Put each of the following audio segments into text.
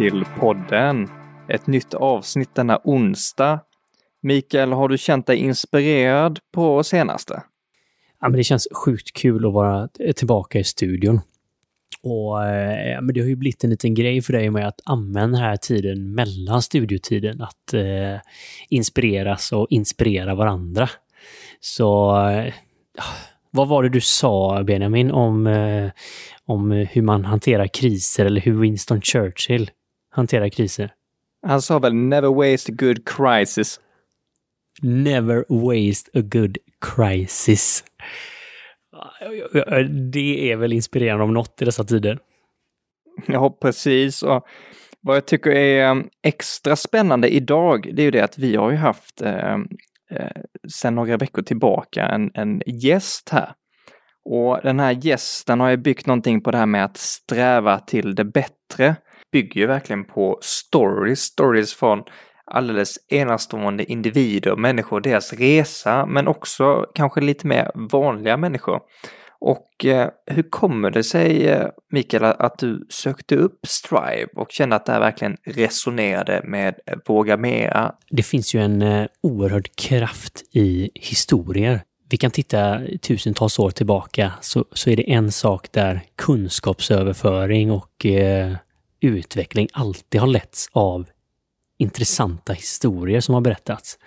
till podden. Ett nytt avsnitt denna onsdag. Mikael, har du känt dig inspirerad på senaste? Ja, men det känns sjukt kul att vara tillbaka i studion. Och eh, men Det har ju blivit en liten grej för dig med att använda den här tiden mellan studiotiden, att eh, inspireras och inspirera varandra. Så eh, vad var det du sa, Benjamin, om, eh, om hur man hanterar kriser eller hur Winston Churchill hanterar kriser? Han sa väl “never waste a good crisis”? Never waste a good crisis. Det är väl inspirerande om något i dessa tider. Ja, precis. Och vad jag tycker är um, extra spännande idag, det är ju det att vi har ju haft eh, eh, sedan några veckor tillbaka en, en gäst här. Och den här gästen har ju byggt någonting på det här med att sträva till det bättre. Bygger ju verkligen på stories, stories från alldeles enastående individer, människor, deras resa, men också kanske lite mer vanliga människor. Och eh, hur kommer det sig, eh, Mikael, att du sökte upp Strive och kände att det här verkligen resonerade med eh, Våga Mera? Det finns ju en eh, oerhörd kraft i historier. Vi kan titta tusentals år tillbaka så, så är det en sak där kunskapsöverföring och eh, utveckling alltid har letts av intressanta historier som har berättats.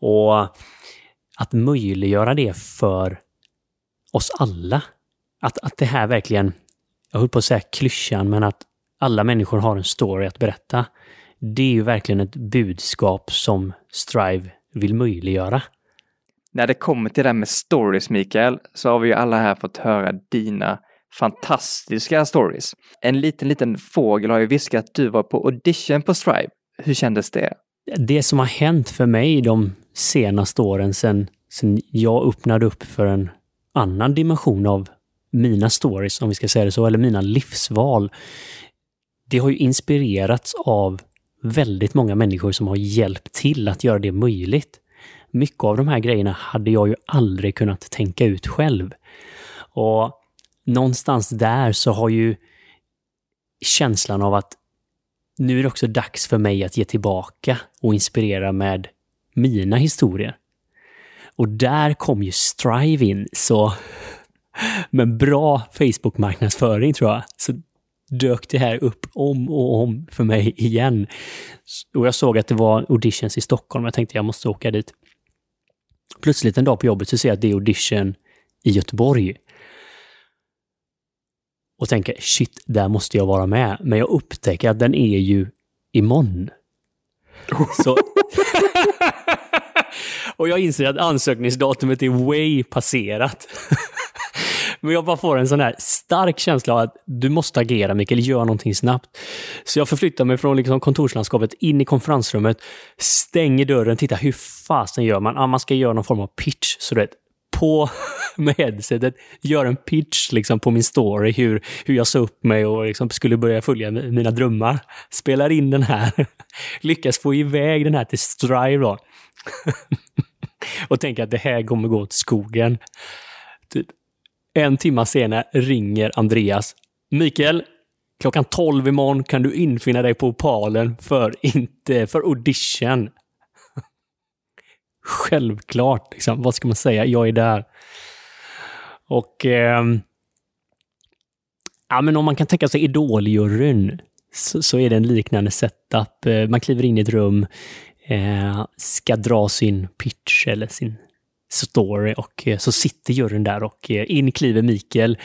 Och att möjliggöra det för oss alla. Att, att det här verkligen, jag höll på att säga klyschan, men att alla människor har en story att berätta. Det är ju verkligen ett budskap som Strive vill möjliggöra. När det kommer till det här med stories, Mikael, så har vi ju alla här fått höra dina fantastiska stories. En liten, liten fågel har ju viskat att du var på audition på Stripe. Hur kändes det? Det som har hänt för mig de senaste åren sen, sen jag öppnade upp för en annan dimension av mina stories, om vi ska säga det så, eller mina livsval. Det har ju inspirerats av väldigt många människor som har hjälpt till att göra det möjligt. Mycket av de här grejerna hade jag ju aldrig kunnat tänka ut själv. Och någonstans där så har ju känslan av att nu är det också dags för mig att ge tillbaka och inspirera med mina historier. Och där kom ju Strive in, så med bra Facebook-marknadsföring tror jag, så dök det här upp om och om för mig igen. Och jag såg att det var auditions i Stockholm. Jag tänkte jag måste åka dit. Plötsligt en dag på jobbet så ser jag att det är audition i Göteborg. Och tänker shit, där måste jag vara med. Men jag upptäcker att den är ju imorgon. Så... och jag inser att ansökningsdatumet är way passerat. Men jag bara får en sån här stark känsla av att du måste agera Mikael, gör någonting snabbt. Så jag förflyttar mig från liksom kontorslandskapet in i konferensrummet, stänger dörren, tittar hur fasen gör man? Ah, man ska göra någon form av pitch. Så det på med headsetet, gör en pitch liksom på min story, hur, hur jag sa upp mig och liksom skulle börja följa mina drömmar. Spelar in den här, lyckas få iväg den här till Strive då. och tänker att det här kommer gå åt skogen. Typ. En timme senare ringer Andreas. Mikael, klockan 12 imorgon kan du infinna dig på Opalen för, inte, för audition självklart. Liksom. Vad ska man säga? Jag är där. Och eh, ja, men om man kan tänka sig Idoljuryn så, så är det en liknande setup. Eh, man kliver in i ett rum, eh, ska dra sin pitch eller sin story och eh, så sitter juryn där och eh, in kliver Mikael.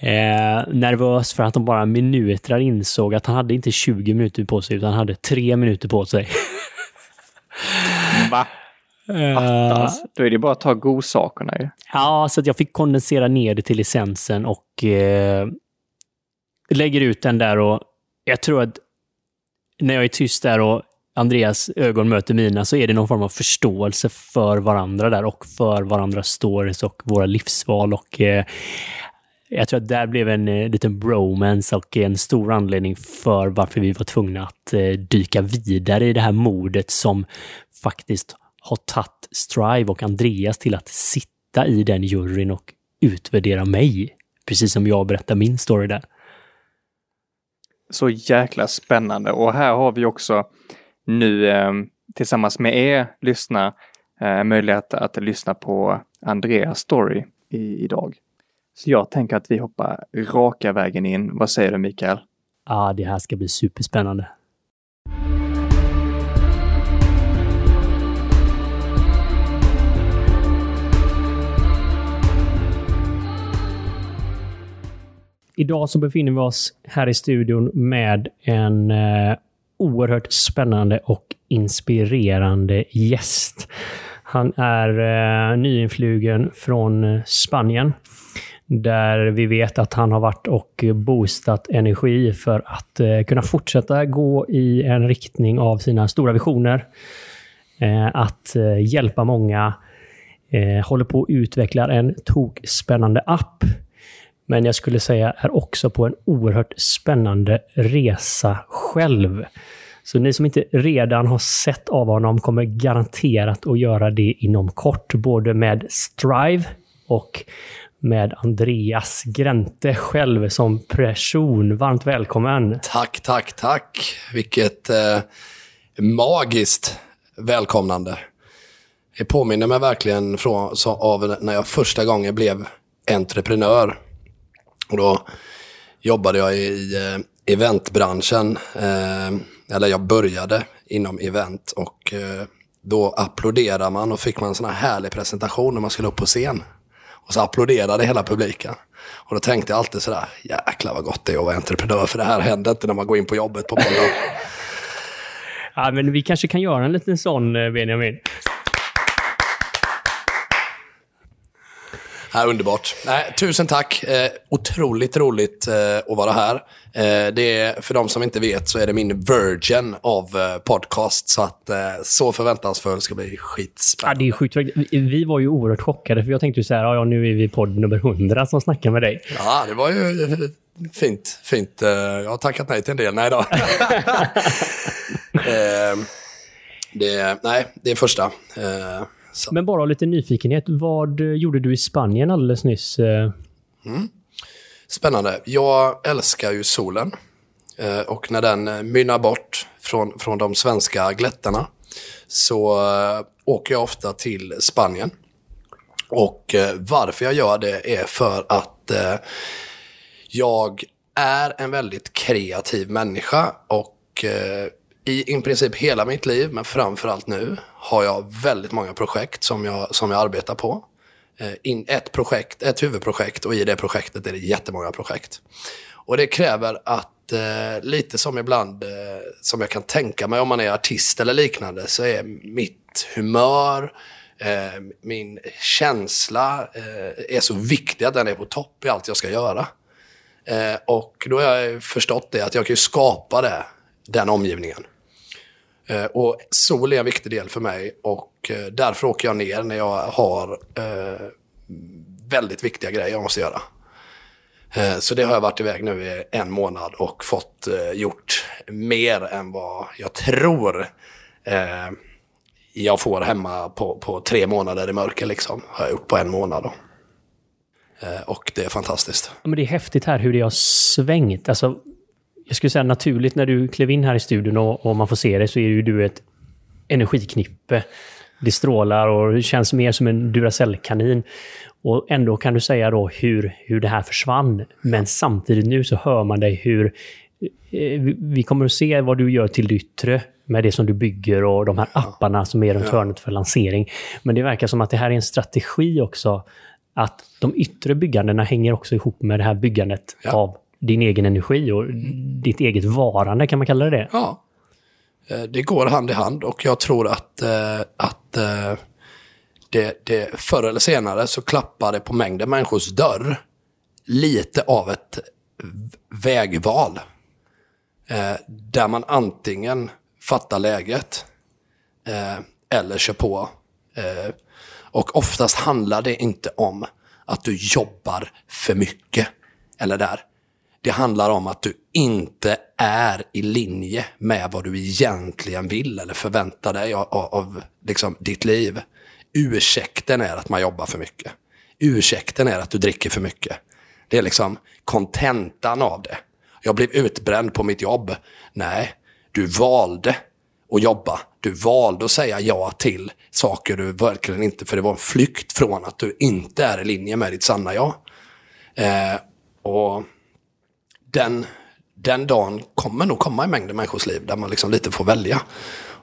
Eh, nervös för att de bara minuter insåg att han hade inte 20 minuter på sig utan han hade tre minuter på sig. Va? Attans. Då är det bara att ta godsakerna ju. Ja, så jag fick kondensera ner det till licensen och eh, lägger ut den där och jag tror att när jag är tyst där och Andreas ögon möter mina så är det någon form av förståelse för varandra där och för varandras stories och våra livsval och eh, jag tror att där blev en eh, liten bromance och en stor anledning för varför vi var tvungna att eh, dyka vidare i det här mordet som faktiskt har tagit Strive och Andreas till att sitta i den juryn och utvärdera mig. Precis som jag berättar min story där. så jäkla spännande och här har vi också nu eh, tillsammans med er lyssna eh, möjlighet att lyssna på Andreas story i, idag. Så jag tänker att vi hoppar raka vägen in. Vad säger du Mikael? Ja, det här ska bli superspännande. Idag så befinner vi oss här i studion med en eh, oerhört spännande och inspirerande gäst. Han är eh, nyinflugen från eh, Spanien där vi vet att han har varit och boostat energi för att eh, kunna fortsätta gå i en riktning av sina stora visioner. Eh, att eh, hjälpa många. Eh, håller på att utveckla en tokspännande app men jag skulle säga är också på en oerhört spännande resa själv. Så ni som inte redan har sett av honom kommer garanterat att göra det inom kort, både med Strive och med Andreas Gränte själv som person. Varmt välkommen! Tack, tack, tack! Vilket eh, magiskt välkomnande. Det påminner mig verkligen från, så, av när jag första gången blev entreprenör. Och då jobbade jag i eh, eventbranschen. Eh, eller jag började inom event och eh, då applåderade man och fick man en sån här härlig presentation när man skulle upp på scen. Och så applåderade hela publiken. Och då tänkte jag alltid sådär, jäklar vad gott det är att vara entreprenör, för det här händer inte när man går in på jobbet på måndag. ja, men vi kanske kan göra en liten sån, eh, Benjamin. Ja, underbart. Nej, tusen tack. Eh, otroligt roligt eh, att vara här. Eh, det är, för de som inte vet så är det min virgin av eh, podcast. Så att eh, så förväntansfull ska bli skitspännande. Ja, det är sjukt. Vi var ju oerhört chockade för jag tänkte så här, ja, nu är vi podd nummer 100 som snackar med dig. Ja, det var ju eh, fint. fint. Jag har tackat nej till en del. Nej då. det, nej, det är första. Så. Men bara lite nyfikenhet, vad gjorde du i Spanien alldeles nyss? Eh? Mm. Spännande. Jag älskar ju solen. Eh, och när den eh, mynnar bort från, från de svenska glätterna så åker jag ofta till Spanien. Och varför jag gör det är för att jag är en väldigt kreativ människa och i, i princip hela mitt liv, men framförallt nu, har jag väldigt många projekt som jag, som jag arbetar på. Eh, in, ett projekt, ett huvudprojekt och i det projektet är det jättemånga projekt. Och det kräver att, eh, lite som ibland, eh, som jag kan tänka mig om man är artist eller liknande, så är mitt humör, eh, min känsla eh, är så viktig att den är på topp i allt jag ska göra. Eh, och då har jag förstått det, att jag kan skapa det, den omgivningen. Eh, och sol är en viktig del för mig och eh, därför åker jag ner när jag har eh, väldigt viktiga grejer jag måste göra. Eh, så det har jag varit iväg nu i en månad och fått eh, gjort mer än vad jag tror eh, jag får hemma på, på tre månader i mörker. Liksom, har jag gjort på en månad. Då. Och det är fantastiskt. Men det är häftigt här hur det har svängt. Alltså, jag skulle säga naturligt när du klev in här i studion och, och man får se dig så är ju du ett energiknippe. Det strålar och känns mer som en Duracell-kanin. Och ändå kan du säga då hur, hur det här försvann. Men samtidigt nu så hör man dig hur... Eh, vi kommer att se vad du gör till det yttre med det som du bygger och de här apparna som är runt hörnet för lansering. Men det verkar som att det här är en strategi också. Att de yttre byggandena hänger också ihop med det här byggandet ja. av din egen energi och ditt eget varande, kan man kalla det det? Ja. Eh, det går hand i hand och jag tror att, eh, att eh, det, det förr eller senare så klappar det på mängden människors dörr lite av ett vägval. Där man antingen fattar läget eller kör på. Och oftast handlar det inte om att du jobbar för mycket. Eller där. Det handlar om att du inte är i linje med vad du egentligen vill eller förväntar dig av, av liksom, ditt liv. Ursäkten är att man jobbar för mycket. Ursäkten är att du dricker för mycket. Det är liksom kontentan av det. Jag blev utbränd på mitt jobb. Nej, du valde att jobba. Du valde att säga ja till saker du verkligen inte, för det var en flykt från att du inte är i linje med ditt sanna jag. Eh, och den, den dagen kommer nog komma i mängder människors liv där man liksom lite får välja.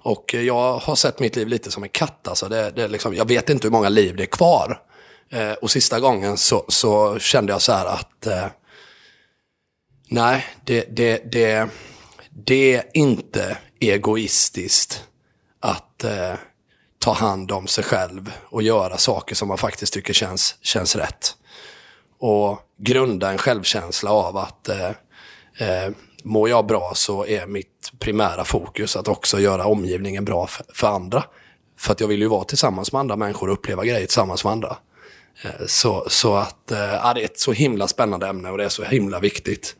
Och eh, jag har sett mitt liv lite som en katt. Alltså det, det liksom, jag vet inte hur många liv det är kvar. Eh, och sista gången så, så, kände jag så här att eh, nej, det, det, det, det är inte egoistiskt att eh, ta hand om sig själv och göra saker som man faktiskt tycker känns, känns rätt. Och grunda en självkänsla av att eh, eh, mår jag bra så är mitt primära fokus att också göra omgivningen bra för, för andra. För att jag vill ju vara tillsammans med andra människor och uppleva grejer tillsammans med andra. Eh, så, så att eh, ja, det är ett så himla spännande ämne och det är så himla viktigt.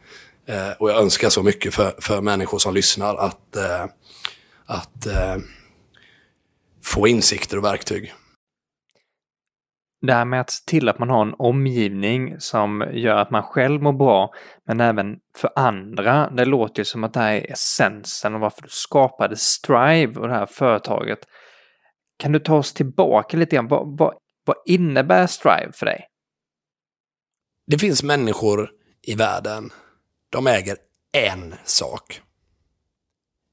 Eh, och jag önskar så mycket för, för människor som lyssnar att, eh, att eh, få insikter och verktyg. Det här med att se till att man har en omgivning som gör att man själv mår bra, men även för andra. Det låter ju som att det här är essensen och varför du skapade Strive och det här företaget. Kan du ta oss tillbaka lite grann? Vad, vad, vad innebär Strive för dig? Det finns människor i världen, de äger en sak.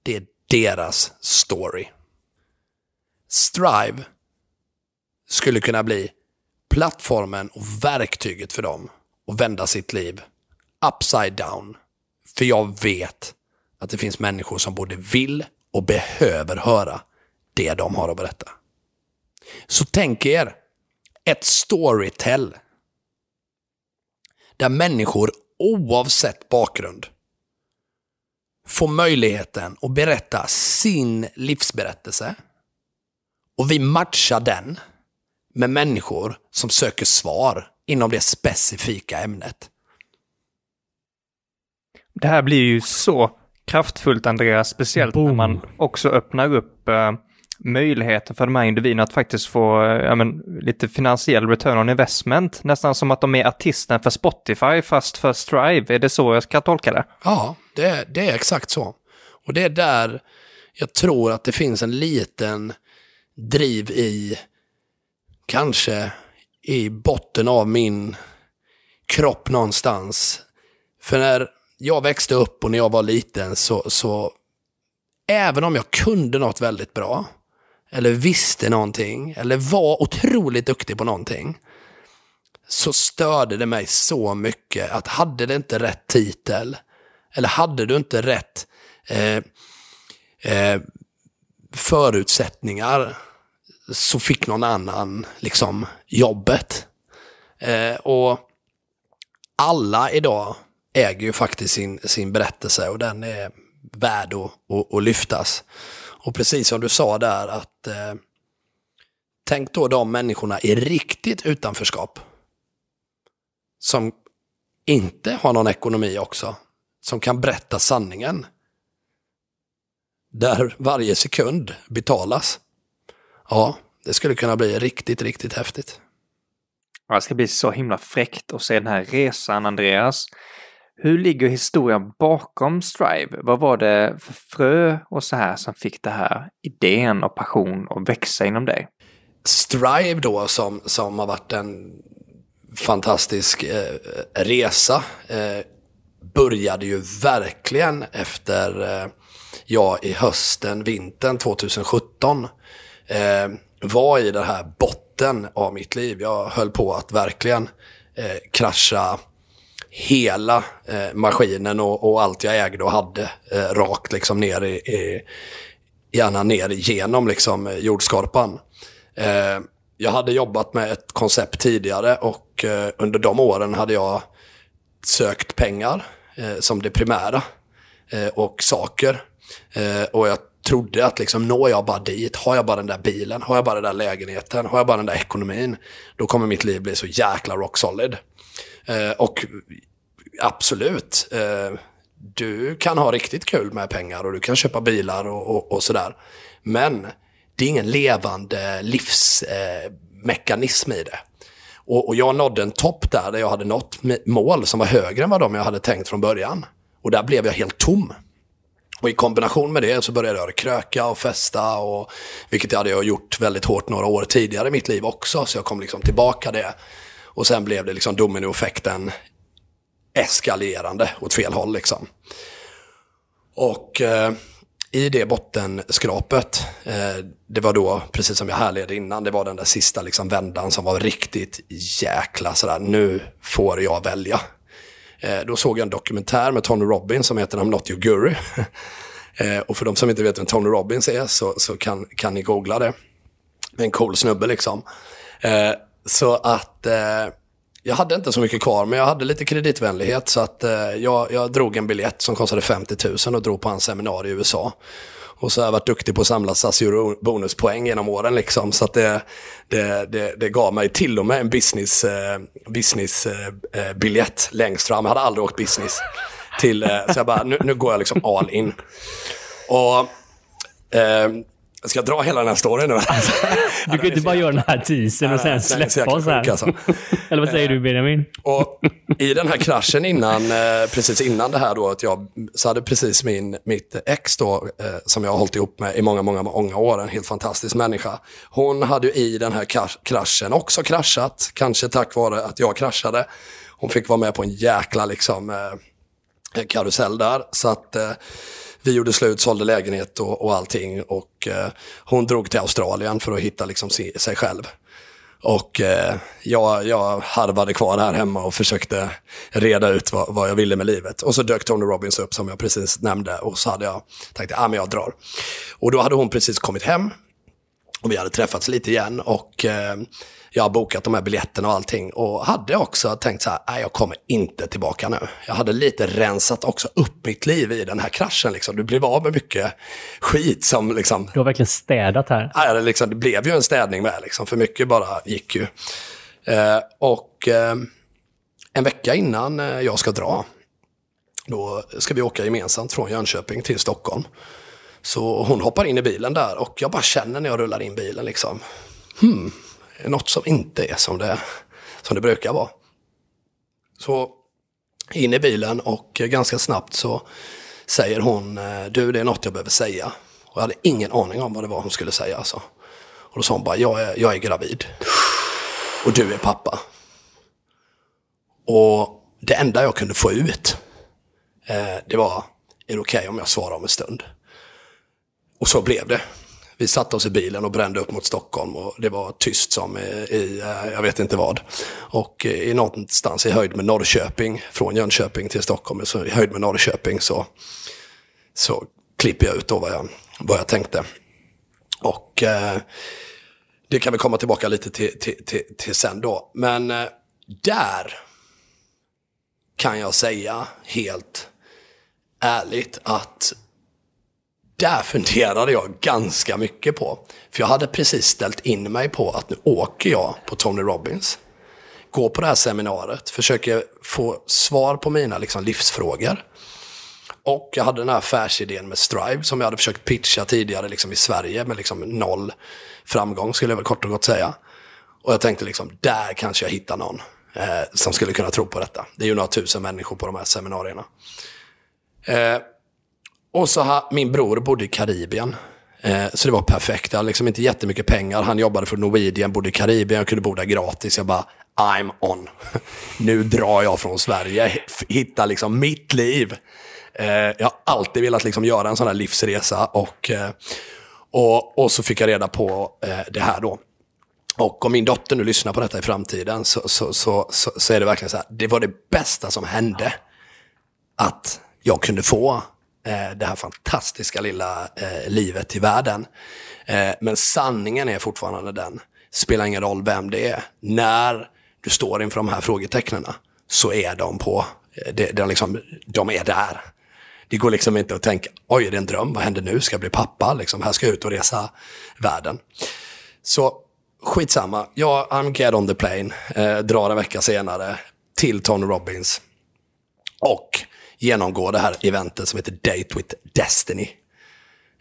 Det är deras story. Strive skulle kunna bli plattformen och verktyget för dem att vända sitt liv upside down. För jag vet att det finns människor som både vill och behöver höra det de har att berätta. Så tänk er ett storytell där människor oavsett bakgrund får möjligheten att berätta sin livsberättelse och vi matchar den med människor som söker svar inom det specifika ämnet. Det här blir ju så kraftfullt Andreas, speciellt Boom. när man också öppnar upp uh, möjligheten för de här individerna att faktiskt få uh, men, lite finansiell return on investment. Nästan som att de är artisten för Spotify fast för Strive. Är det så jag ska tolka det? Ja, det, det är exakt så. Och det är där jag tror att det finns en liten driv i kanske i botten av min kropp någonstans. För när jag växte upp och när jag var liten så, så även om jag kunde något väldigt bra, eller visste någonting, eller var otroligt duktig på någonting, så störde det mig så mycket att hade det inte rätt titel, eller hade du inte rätt eh, eh, förutsättningar, så fick någon annan liksom jobbet. Eh, och alla idag äger ju faktiskt sin, sin berättelse och den är värd att, att, att lyftas. Och precis som du sa där att eh, tänk då de människorna i riktigt utanförskap. Som inte har någon ekonomi också. Som kan berätta sanningen. Där varje sekund betalas. Ja, det skulle kunna bli riktigt, riktigt häftigt. Ja, det ska bli så himla fräckt att se den här resan, Andreas. Hur ligger historien bakom Strive? Vad var det för frö och så här som fick det här idén och passion att växa inom dig? Strive då som, som har varit en fantastisk eh, resa eh, började ju verkligen efter eh, jag i hösten, vintern 2017 eh, var i den här botten av mitt liv. Jag höll på att verkligen eh, krascha hela eh, maskinen och, och, allt jag ägde och hade eh, rakt liksom ner i, i, gärna ner igenom liksom eh, jordskorpan. Eh, jag hade jobbat med ett koncept tidigare och eh, under de åren hade jag sökt pengar eh, som det primära eh, och saker. Eh, och jag trodde att liksom, når jag bara dit, har jag bara den där bilen, har jag bara den där lägenheten, har jag bara den där ekonomin, då kommer mitt liv bli så jäkla rock solid. Eh, och absolut, eh, du kan ha riktigt kul med pengar och du kan köpa bilar och, och, och sådär. Men det är ingen levande livsmekanism eh, i det. Och, och jag nådde en topp där, där jag hade nått mål som var högre än vad de jag hade tänkt från början. Och där blev jag helt tom. Och i kombination med det så började jag kröka och festa, och, vilket jag hade gjort väldigt hårt några år tidigare i mitt liv också. Så jag kom liksom tillbaka det. Och sen blev det liksom dominoeffekten eskalerande åt fel håll. Liksom. Och eh, i det bottenskrapet, eh, det var då, precis som jag härledde innan, det var den där sista liksom, vändan som var riktigt jäkla sådär, nu får jag välja. Eh, då såg jag en dokumentär med Tony Robbins som heter I'm not your guru. Eh, och för de som inte vet vem Tony Robbins är så, så kan, kan ni googla det. En cool snubbe liksom. Eh, så att jag hade inte så mycket kvar, men jag hade lite kreditvänlighet. Så att eh, jag, jag drog en biljett som kostade 50 000 och drog på hans seminarium i USA. Och så har jag varit duktig på att samla SAS bonuspoäng genom åren. Liksom, så att det, det, det, det gav mig till och med en businessbiljett eh, business eh, eh biljett längst fram. Jag hade aldrig åkt business. Till, eh, så jag bara, nu, nu går jag liksom all in. Och eh, Ska jag dra hela den här storyn nu? du kan inte bara göra den här teasern och sen släppa oss här. Alltså. Eller vad säger du Benjamin? Och I den här kraschen innan, eh, precis innan det här då, att jag, så hade precis min, mitt ex då, eh, som jag har hållit ihop med i många, många, många år, en helt fantastisk människa. Hon hade ju i den här kraschen också kraschat, kanske tack vare att jag kraschade. Hon fick vara med på en jäkla liksom, eh, karusell där. Så att vi gjorde slut, sålde lägenhet och, och allting. Och eh, hon drog till Australien för att hitta liksom sig, sig själv. Och eh, jag, jag harvade kvar här hemma och försökte reda ut vad, vad, jag ville med livet. Och så dök Tony Robbins upp som jag precis nämnde och så hade jag tänkt att ah, jag drar. Och då hade hon precis kommit hem och vi hade träffats lite igen och eh, jag har bokat de här biljetterna och allting. Och hade också tänkt så här, nej jag kommer inte tillbaka nu. Jag hade lite rensat också upp mitt liv i den här kraschen. Liksom. Du blev av med mycket skit som liksom... Du har verkligen städat här. Nej, det, liksom, det blev ju en städning med, liksom, för mycket bara gick ju. Eh, och eh, en vecka innan eh, jag ska dra, då ska vi åka gemensamt från Jönköping till Stockholm. Så hon hoppar in i bilen där och jag bara känner när jag rullar in bilen liksom. Hmm, något som inte är som det, som det brukar vara. Så in i bilen och ganska snabbt så säger hon, eh, du det är något jag behöver säga. Och jag hade ingen aning om vad det var hon skulle säga. Alltså. Och då sa hon bara, jag är, jag är gravid. Och du är pappa. Och det enda jag kunde få ut, eh, det var, är det okej okay om jag svarar om en stund? Och så blev det. Vi satte oss i bilen och brände upp mot Stockholm och det var tyst som i, i eh, jag vet inte vad. Och eh, i någonstans i höjd med Norrköping, från Jönköping till Stockholm, så i höjd med Norrköping så, så klipper jag ut då vad jag, vad jag tänkte. Och eh, det kan vi komma tillbaka lite till, till, till, till sen då. Men eh, där kan jag säga helt ärligt att där funderade jag ganska mycket på. För jag hade precis ställt in mig på att nu åker jag på Tony Robbins. Går på det här seminariet, försöker få svar på mina liksom, livsfrågor. Och jag hade den här affärsidén med Strive som jag hade försökt pitcha tidigare liksom, i Sverige med liksom, noll framgång skulle jag väl kort och gott säga. Och jag tänkte liksom, där kanske jag hittar någon eh, som skulle kunna tro på detta. Det är ju några tusen människor på de här seminarierna. Eh, och så har min bror bodde i Karibien. Eh, så det var perfekt. Jag hade liksom inte jättemycket pengar. Han jobbade för Norwegian, bodde i Karibien. Jag kunde bo där gratis. Jag bara, I'm on. nu drar jag från Sverige. Hittar liksom mitt liv. Eh, jag har alltid velat liksom göra en sån här livsresa. Och, eh, och, och så fick jag reda på eh, det här då. Och om min dotter nu lyssnar på detta i framtiden så, så, så, så, så är det verkligen så här. Det var det bästa som hände. Att jag kunde få Eh, det här fantastiska lilla eh, livet i världen. Eh, men sanningen är fortfarande den, spelar ingen roll vem det är, när du står inför de här frågetecknen så är de på, det, det liksom, de är där. Det går liksom inte att tänka, oj, är det en dröm, vad händer nu, ska jag bli pappa, liksom, här ska jag ut och resa världen. Så skitsamma, jag, I'm get on the plane, eh, drar en vecka senare till Tony Robbins. Och genomgå det här eventet som heter Date with Destiny.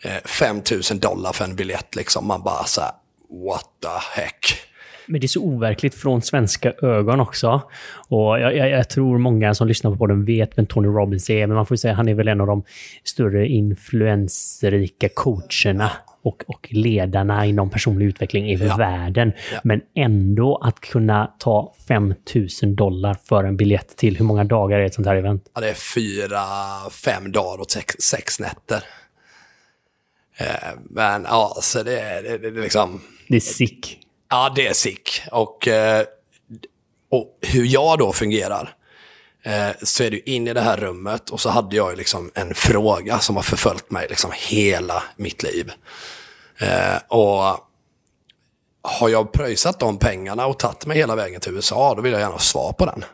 Eh, 5000 dollar för en biljett liksom. Man bara så här, what the heck. Men det är så overkligt från svenska ögon också. Och jag, jag, jag, tror många som lyssnar på den vet vem Tony Robbins är, men man får säga att han är väl en av de större influensrika coacherna och, och ledarna inom personlig utveckling i ja. världen. Ja. Men ändå att kunna ta 5000 dollar för en biljett till, hur många dagar är ett sånt här event? Ja, det är fyra, fem dagar och sex, sex nätter. Eh, men ja, så det, är, liksom... Det är sick. Ja, det är sick. Och, eh, och hur jag då fungerar, så är det in i det här rummet och så hade jag liksom en fråga som har förföljt mig liksom hela mitt liv. Eh, och har jag pröjsat de pengarna och tagit mig hela vägen till USA, då vill jag gärna ha svar på den.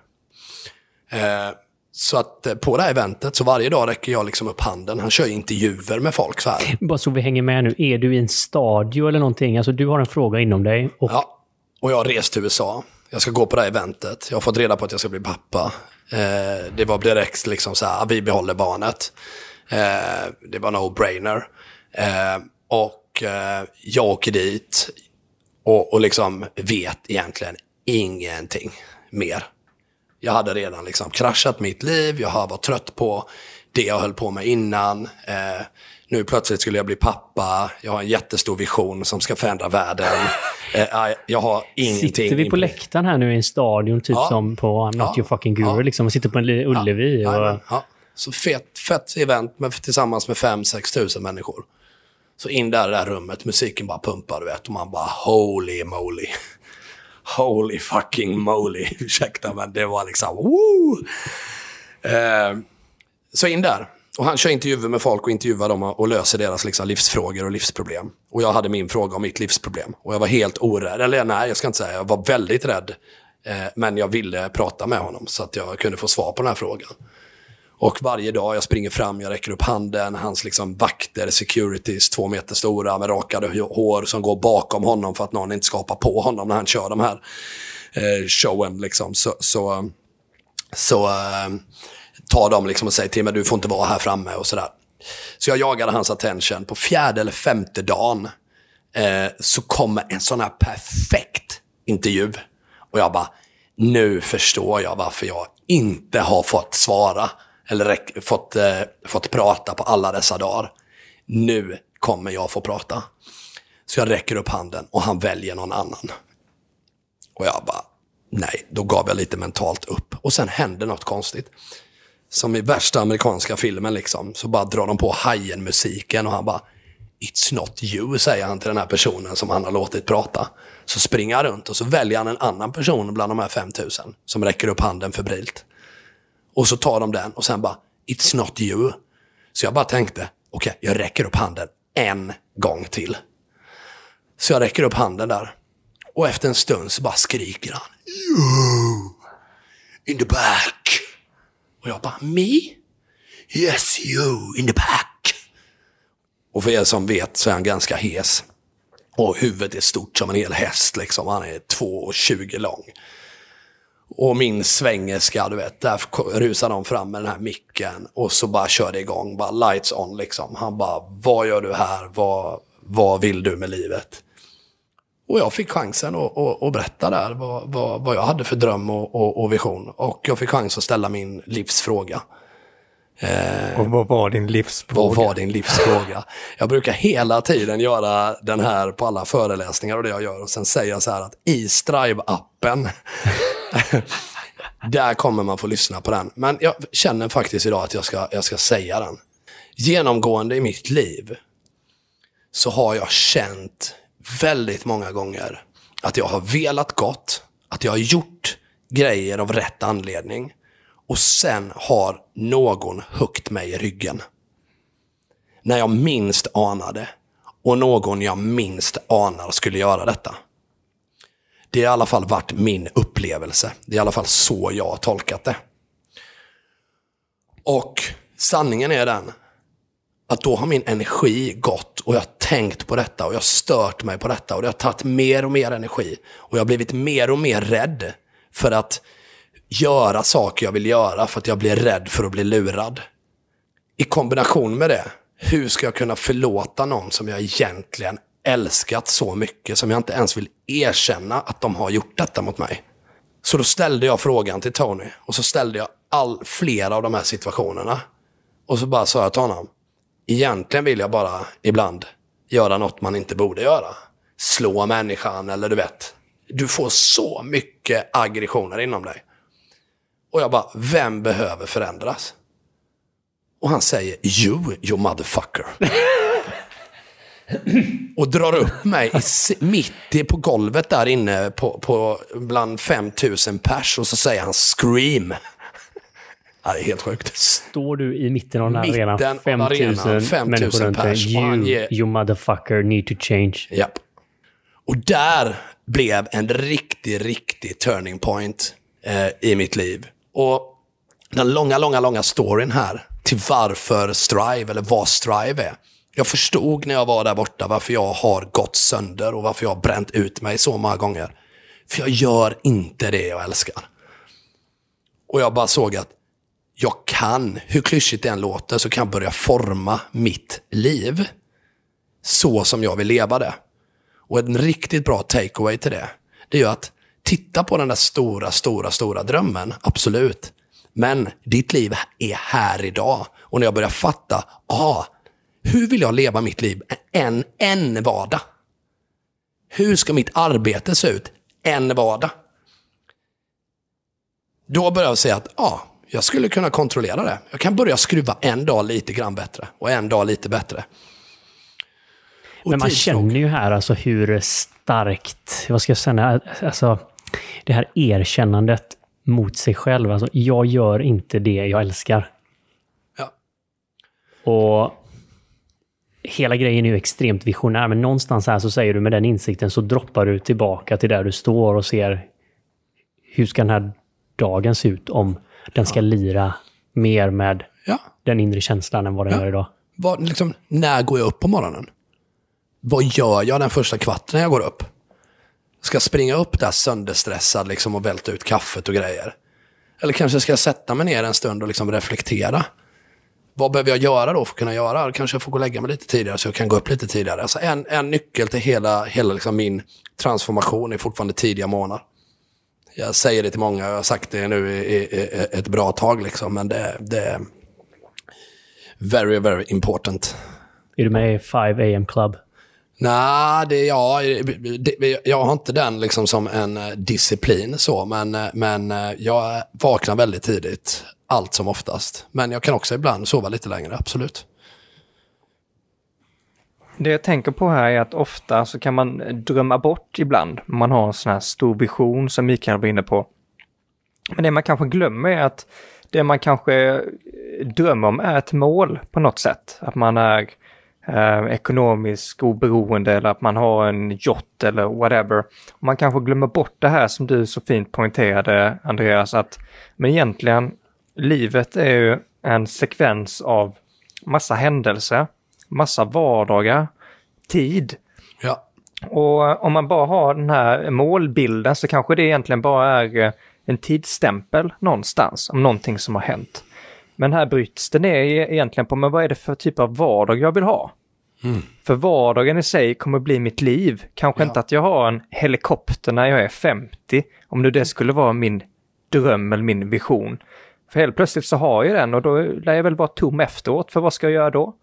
Så att på det här eventet, så varje dag räcker jag liksom upp handen. Han kör intervjuer med folk så här. Bara så vi hänger med nu, är du i en stadio eller någonting? Alltså du har en fråga inom dig. Och... Ja, och jag har rest till USA. Jag ska gå på det här eventet. Jag har fått reda på att jag ska bli pappa. Eh, det var direkt liksom så här, ah, vi behåller barnet. Eh, det var no-brainer. Eh, och eh, jag åker dit och, och liksom vet egentligen ingenting mer. Jag hade redan liksom kraschat mitt liv, jag var trött på det jag höll på med innan. Eh, nu plötsligt skulle jag bli pappa, jag har en jättestor vision som ska förändra världen. Eh, jag har ingenting. Sitter vi på läktaren här nu i en stadion, typ ja. som på I'm not ja. your fucking guru, ja. liksom, och sitter på en Ullevi? Och... ja. Så fett, fett event med, tillsammans med 5-6 tusen människor. Så in där i det där rummet, musiken bara pumpar, du vet, och man bara holy moly. Holy fucking moly, ursäkta men det var liksom woo! Eh, så in där. Och han kör intervjuer med folk och intervjuar dem och löser deras liksom, livsfrågor och livsproblem. Och jag hade min fråga om mitt livsproblem. Och jag var helt orädd, eller nej, jag ska inte säga, jag var väldigt rädd. Eh, men jag ville prata med honom så att jag kunde få svar på den här frågan. Och varje dag jag springer fram, jag räcker upp handen, hans liksom vakter, securities, två meter stora med rakade hår som går bakom honom för att någon inte ska hoppa på honom när han kör de här eh, showen. Liksom. Så, så, så eh, tar dem liksom och säger till mig, du får inte vara här framme och sådär. Så jag jagade hans attention. På fjärde eller femte dagen eh, så kommer en sån här perfekt intervju. Och jag bara, nu förstår jag varför jag inte har fått svara eller fått, eh, fått prata på alla dessa dagar. Nu kommer jag få prata. Så jag räcker upp handen och han väljer någon annan. Och jag bara, nej, då gav jag lite mentalt upp. Och sen händer något konstigt. Som i värsta amerikanska filmen liksom, så bara drar de på Hajen-musiken och han bara, It's not you, säger han till den här personen som han har låtit prata. Så springer han runt och så väljer han en annan person bland de här 5000 som räcker upp handen febrilt. Och så tar de den och sen bara, it's not you. Så jag bara tänkte, okej, okay, jag räcker upp handen en gång till. Så jag räcker upp handen där. Och efter en stund så bara skriker han, you in the back. Och jag bara, me? Yes, you in the back. Och för er som vet så är han ganska hes. Och huvudet är stort som en hel häst liksom. Han är 2,20 lång. Och min svängerska, du vet, där rusar de fram med den här micken och så bara kör det igång, bara lights on liksom. Han bara, vad gör du här? Vad, vad vill du med livet? Och jag fick chansen att, att, att berätta där vad, vad, vad, jag hade för dröm och, och, och, vision. Och jag fick chans att ställa min livsfråga. Eh, och vad var din livsfråga? Vad var din livsfråga? Jag brukar hela tiden göra den här på alla föreläsningar och det jag gör. Och sen säger jag så här att i Strive-appen Där kommer man få lyssna på den. Men jag känner faktiskt idag att jag ska, jag ska säga den. Genomgående i mitt liv så har jag känt väldigt många gånger att jag har velat gott, att jag har gjort grejer av rätt anledning och sen har någon huggit mig i ryggen. När jag minst anade och någon jag minst anar skulle göra detta. Det har i alla fall varit min upplevelse. Det är i alla fall så jag har tolkat det. Och sanningen är den att då har min energi gått och jag tänkt på detta och jag har stört mig på detta och det har tagit mer och mer energi. Och jag har blivit mer och mer rädd för att göra saker jag vill göra för att jag blir rädd för att bli lurad. I kombination med det, hur ska jag kunna förlåta någon som jag egentligen älskat så mycket som jag inte ens vill erkänna att de har gjort detta mot mig. Så då ställde jag frågan till Tony och så ställde jag all, flera av de här situationerna. Och så bara sa jag till honom, egentligen vill jag bara ibland göra något man inte borde göra. Slå människan eller du vet. Du får så mycket aggressioner inom dig. Och jag bara, vem behöver förändras? Och han säger, you, you motherfucker. och drar upp mig i, mitt i på golvet där inne på, på bland 5000 pers och så säger han scream. Ja, det är helt sjukt. Står du i mitten av den här arenan, av 5000 arenan, 5000 människor runt dig. You, you motherfucker need to change. Japp. Och där blev en riktig, riktig turning point eh, i mitt liv. Och den långa, långa, långa storyn här till varför Strive, eller vad Strive är. Jag förstod när jag var där borta varför jag har gått sönder och varför jag har bränt ut mig så många gånger. För jag gör inte det jag älskar. Och jag bara såg att jag kan, hur klyschigt det än låter, så kan jag börja forma mitt liv så som jag vill leva det. Och en riktigt bra takeaway till det, det är ju att titta på den där stora, stora, stora drömmen, absolut. Men ditt liv är här idag. Och när jag börjar fatta, ah, hur vill jag leva mitt liv en, en vardag? Hur ska mitt arbete se ut en vardag? Då börjar jag säga att ja, jag skulle kunna kontrollera det. Jag kan börja skruva en dag lite grann bättre och en dag lite bättre. Och Men man känner ju här alltså hur starkt, vad ska jag säga, alltså det här erkännandet mot sig själv. Alltså, jag gör inte det jag älskar. Ja. Och hela grejen är ju extremt visionär, men någonstans här så säger du med den insikten så droppar du tillbaka till där du står och ser hur ska den här dagen se ut om den ska lira mer med Ja. den inre känslan än vad den Ja. gör idag. Vad, liksom, när går jag upp på morgonen? Vad gör jag den första kvarten när jag går upp? Ska jag springa upp där sönderstressad liksom, och välta ut kaffet och grejer? Eller kanske ska jag sätta mig ner en stund och liksom reflektera? Vad behöver jag göra då för att kunna göra? Kanske jag får gå och lägga mig lite tidigare så jag kan gå upp lite tidigare. Alltså en, en nyckel till hela, hela liksom min transformation är fortfarande tidiga morgnar. Jag säger det till många, jag har sagt det nu i, i, i ett bra tag, liksom, men det, det är very, very important. Är du med i 5 AM Club? Nej, det, ja, det, jag har inte den liksom som en eh, disciplin så, men, eh, men eh, jag vaknar väldigt tidigt, allt som oftast. Men jag kan också ibland sova lite längre, absolut. Det jag tänker på här är att ofta så kan man drömma bort ibland. Man har en sån här stor vision som Mikael var inne på. Men det man kanske glömmer är att det man kanske eh, drömmer om är ett mål på något sätt. Att man är eh, ekonomiskt oberoende eller att man har en yacht eller whatever. Man kanske glömmer bort det här som du så fint poängterade Andreas, att men egentligen livet är ju en sekvens av massa händelser, massa vardagar, tid. Ja, Och om man bara har den här målbilden så kanske det egentligen bara är eh, en tidsstämpel någonstans om någonting som har hänt. Men här bryts det ner e- egentligen på, men vad är det för typ av vardag jag vill ha? För vardagen i sig kommer bli mitt liv. Kanske Ja. inte att jag har en helikopter när jag är 50, om nu det skulle vara min dröm eller min vision. För helt plötsligt så har jag den och då lär jag väl vara tom efteråt, för vad ska jag göra då?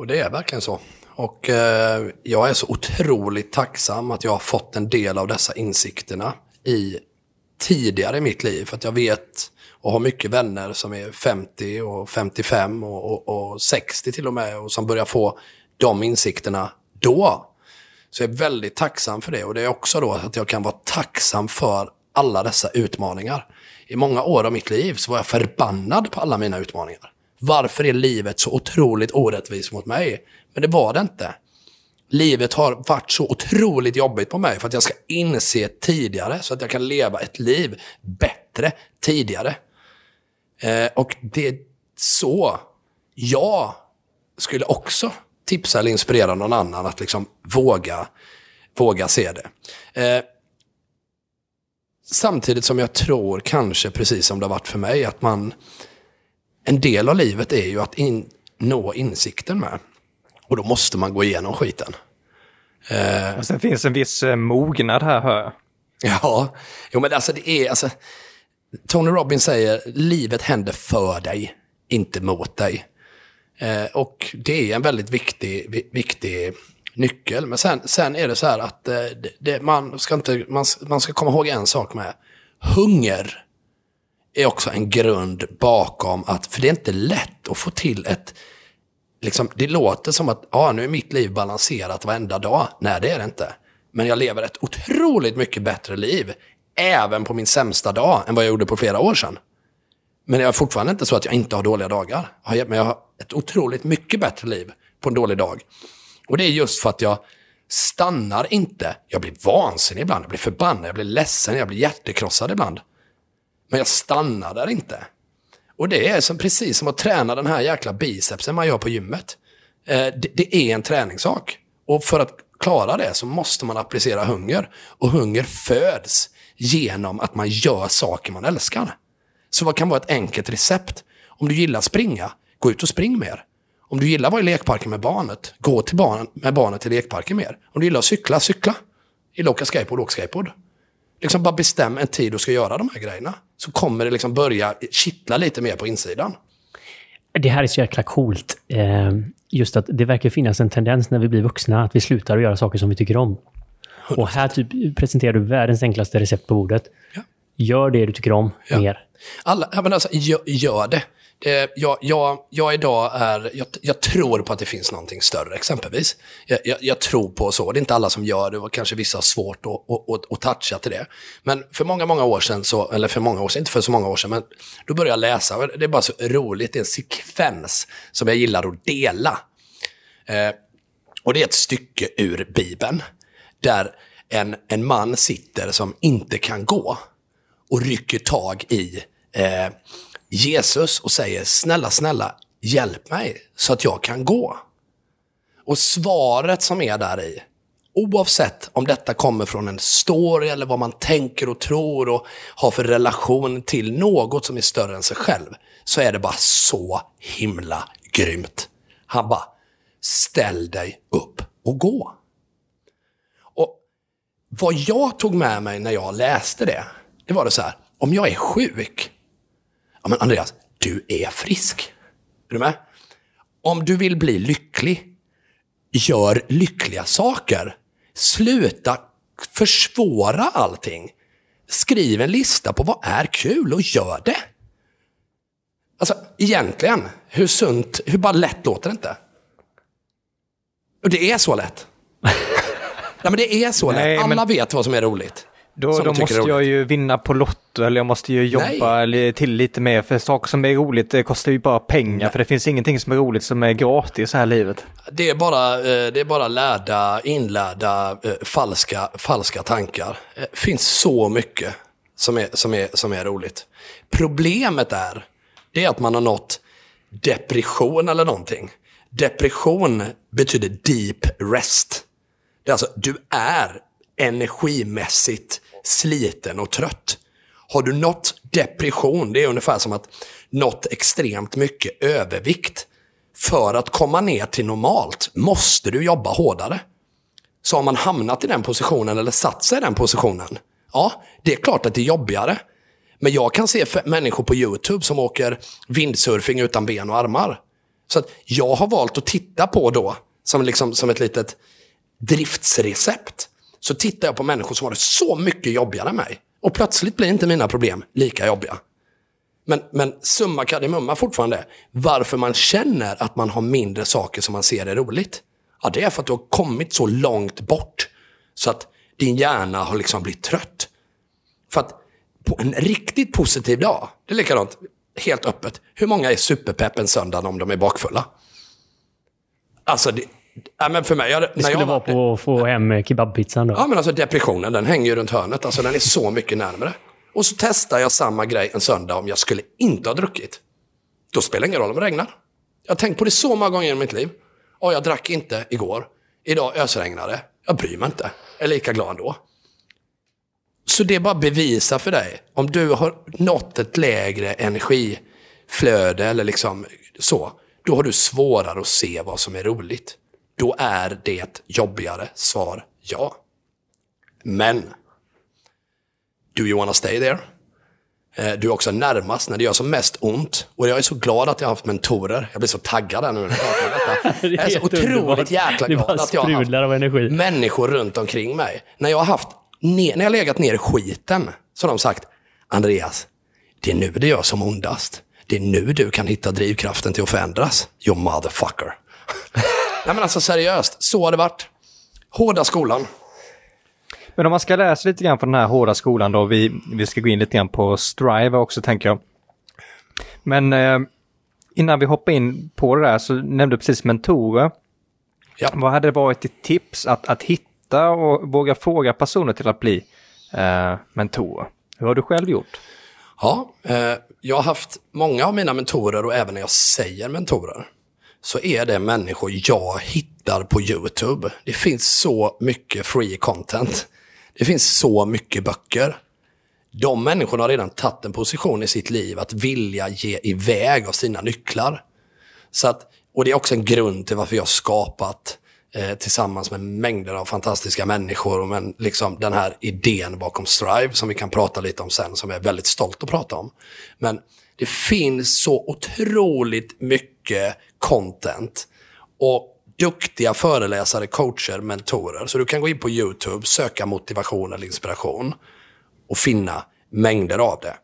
Och det är verkligen så. Och eh, jag är så otroligt tacksam att jag har fått en del av dessa insikterna i tidigare i mitt liv. För att jag vet och har mycket vänner som är 50 och 55 och, och, och 60 till och med och som börjar få de insikterna då. Så jag är väldigt tacksam för det och det är också då att jag kan vara tacksam för alla dessa utmaningar. I många år av mitt liv så var jag förbannad på alla mina utmaningar. Varför är livet så otroligt orättvist mot mig? Men det var det inte. Livet har varit så otroligt jobbigt på mig för att jag ska inse tidigare så att jag kan leva ett liv bättre tidigare. Eh, och det är så jag skulle också tipsa eller inspirera någon annan att liksom våga, våga se det. Eh, samtidigt som jag tror, kanske precis som det har varit för mig, att man... En del av livet är ju att in, nå insikten med. Och då måste man gå igenom skiten. Eh, Och sen finns en viss eh, mognad här hör jag. Ja, jo men alltså det är, alltså, Tony Robbins säger, livet händer för dig, inte mot dig. Eh, och det är en väldigt viktig, vi- viktig nyckel. Men sen, sen är det så här att eh, det, man, ska inte, man, man ska komma ihåg en sak med. Hunger är också en grund bakom att, för det är inte lätt att få till ett, liksom, det låter som att ja, nu är mitt liv balanserat varenda dag. Nej, det är det inte. Men jag lever ett otroligt mycket bättre liv, även på min sämsta dag, än vad jag gjorde på flera år sedan. Men jag är fortfarande inte så att jag inte har dåliga dagar. Men jag har ett otroligt mycket bättre liv på en dålig dag. Och det är just för att jag stannar inte. Jag blir vansinnig ibland, jag blir förbannad, jag blir ledsen, jag blir hjärtekrossad ibland. Men jag stannar där inte. Och det är som, precis som att träna den här jäkla bicepsen man gör på gymmet. Eh, det, det är en träningssak. Och för att klara det så måste man applicera hunger. Och hunger föds genom att man gör saker man älskar. Så vad kan vara ett enkelt recept? Om du gillar springa, gå ut och spring mer. Om du gillar att vara i lekparken med barnet, gå till barn, med barnet till lekparken mer. Om du gillar att cykla, cykla. Gillar att åka skateboard, åk skateboard. Liksom bara bestäm en tid du ska göra de här grejerna. Så kommer det liksom börja kittla lite mer på insidan. Det här är så jäkla coolt. Eh, just att det verkar finnas en tendens när vi blir vuxna att vi slutar att göra saker som vi tycker om. Och här typ presenterar du världens enklaste recept på bordet. Ja. Gör det du tycker om Ja. mer. Alla, ja, men alltså, gör, gör det det jag, jag, jag idag är, jag, jag tror på att det finns någonting större exempelvis. Jag, jag, jag tror på så, det är inte alla som gör det och kanske vissa har svårt att, att, att, att toucha till det. Men för många, många år sedan, så, eller för många år sedan, inte för så många år sedan, men då började jag läsa. Det är bara så roligt, det är en sekvens som jag gillar att dela. Eh, och det är ett stycke ur Bibeln. Där en, en man sitter som inte kan gå och rycker tag i eh, Jesus och säger snälla, snälla, hjälp mig så att jag kan gå. Och svaret som är där i, oavsett om detta kommer från en story eller vad man tänker och tror och har för relation till något som är större än sig själv, så är det bara så himla grymt. Han bara, ställ dig upp och gå. Och vad jag tog med mig när jag läste det, det var det så här, om jag är sjuk, ja men Andreas, du är frisk. Är du med? Om du vill bli lycklig, gör lyckliga saker. Sluta försvåra allting. Skriv en lista på vad är kul och gör det. Alltså egentligen, hur sunt, hur bara lätt låter det inte? Och det är så lätt. Nej men det är så Nej, lätt. Alla men- vet vad som är roligt. Då, då måste jag ju vinna på Lotto eller jag måste ju jobba Nej. eller till lite mer. För saker som är roligt det kostar ju bara pengar. För det finns ingenting som är roligt som är gratis här i livet. Det är bara, eh, det är bara lärda, inlärda, eh, falska, falska tankar. Det finns så mycket som är, som, är, som är roligt. Problemet är, det är att man har nått depression eller någonting. Depression betyder deep rest. Det är alltså, du är energimässigt sliten och trött. Har du nått depression, det är ungefär som att nått extremt mycket övervikt. För att komma ner till normalt måste du jobba hårdare. Så har man hamnat i den positionen eller satt sig i den positionen, ja, det är klart att det är jobbigare. Men jag kan se människor på YouTube som åker windsurfing utan ben och armar. Så att jag har valt att titta på då, som, liksom, som ett litet driftsrecept, så tittar jag på människor som har det så mycket jobbigare än mig. Och plötsligt blir inte mina problem lika jobbiga. Men, men summa kardemumma fortfarande, varför man känner att man har mindre saker som man ser är roligt. Ja, det är för att du har kommit så långt bort så att din hjärna har liksom blivit trött. För att på en riktigt positiv dag, det är likadant, helt öppet. Hur många är superpepp en söndag om de är bakfulla? Alltså, det, ja, men för mig, jag, Det skulle jag vara på att få hem kebabpizzan då. Ja, men alltså depressionen, den hänger ju runt hörnet. Alltså den är så mycket närmare. Och så testar jag samma grej en söndag om jag skulle inte ha druckit. Då spelar det ingen roll om det regnar. Jag har tänkt på det så många gånger i mitt liv. Och jag drack inte igår. Idag ösregnade. Jag bryr mig inte. Jag är lika glad då. Så det är bara bevisa för dig. Om du har nått ett lägre energiflöde eller liksom så. Då har du svårare att se vad som är roligt. Då är det jobbigare. Svar ja. Men, do you wanna stay there? Eh, Du är också närmast när det gör som mest ont. Och jag är så glad att jag har haft mentorer. Jag blir så taggad här nu när jag pratar om detta. Jag är så underbart. otroligt jäkla glad att jag har haft sprudlar av energi. människor runt omkring mig. När jag har haft, när jag legat ner i skiten, så har de sagt, Andreas, det är nu det gör som ondast. Det är nu du kan hitta drivkraften till att förändras. You motherfucker. Nej men alltså seriöst, så har det varit. Hårda skolan. Men om man ska läsa lite grann på den här hårda skolan då, vi, vi ska gå in lite grann på Strive också tänker jag. Men eh, innan vi hoppar in på det där så nämnde du precis mentorer. Ja. Vad hade varit ditt tips att, att hitta och våga fråga personer till att bli eh, mentorer? Hur har du själv gjort? Ja, eh, jag har haft många av mina mentorer och även när jag säger mentorer så är det människor jag hittar på YouTube. Det finns så mycket free content. Det finns så mycket böcker. De människorna har redan tagit en position i sitt liv att vilja ge iväg av sina nycklar. Så att, och det är också en grund till varför jag har skapat eh, tillsammans med mängder av fantastiska människor. Men liksom den här idén bakom Strive som vi kan prata lite om sen, som jag är väldigt stolt att prata om. Men det finns så otroligt mycket content och duktiga föreläsare, coacher, mentorer. Så du kan gå in på YouTube, söka motivation eller inspiration och finna mängder av det.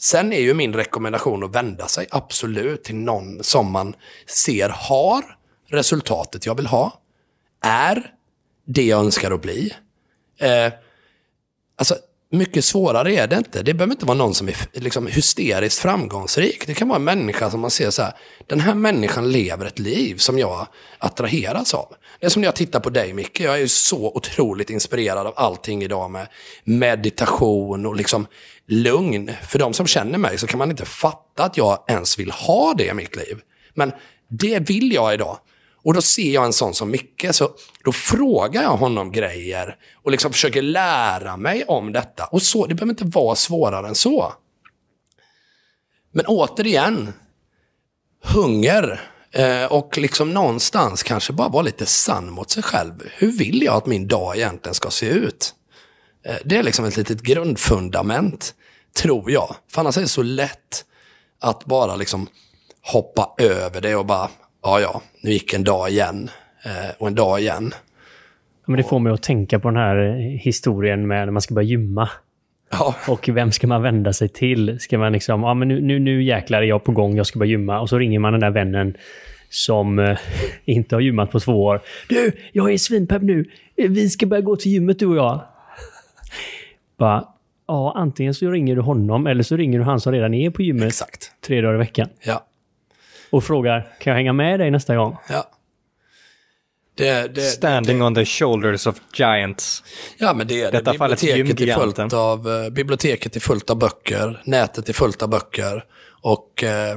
Sen är ju min rekommendation att vända sig absolut till någon som man ser har resultatet jag vill ha, är det jag önskar att bli. Eh, alltså, mycket svårare är det inte. Det behöver inte vara någon som är liksom, hysteriskt framgångsrik. Det kan vara en människa som man ser så här, den här människan lever ett liv som jag attraheras av. Det är som när jag tittar på dig Micke, jag är ju så otroligt inspirerad av allting idag med meditation och liksom lugn. För de som känner mig så kan man inte fatta att jag ens vill ha det i mitt liv. Men det vill jag idag. Och då ser jag en sån som Micke, så då frågar jag honom grejer och liksom försöker lära mig om detta. Och så, det behöver inte vara svårare än så. Men återigen, hunger eh, och liksom någonstans kanske bara vara lite sann mot sig själv. Hur vill jag att min dag egentligen ska se ut? Eh, det är liksom ett litet grundfundament, tror jag. För annars är det så lätt att bara liksom hoppa över det och bara, ja ja, nu gick en dag igen eh, och en dag igen. Men det får mig att tänka på den här historien med när man ska börja gymma. Ja, Och vem ska man vända sig till? Ska man liksom, ja men nu, nu, nu jäklar är jag på gång, jag ska börja gymma. Och så ringer man den där vännen som eh, inte har gymmat på två år. Du, jag är svinpepp nu. Vi ska börja gå till gymmet du och jag. Bara, ja antingen så ringer du honom eller så ringer du han som redan är på gymmet exakt. tre dagar i veckan. Ja, Och frågar, kan jag hänga med dig nästa gång? ja. Det, det, Standing on the shoulders of giants. Ja, men det är det. detta Biblioteket är, fullt av, eh, biblioteket är fullt av böcker, nätet är fullt av böcker. Och eh,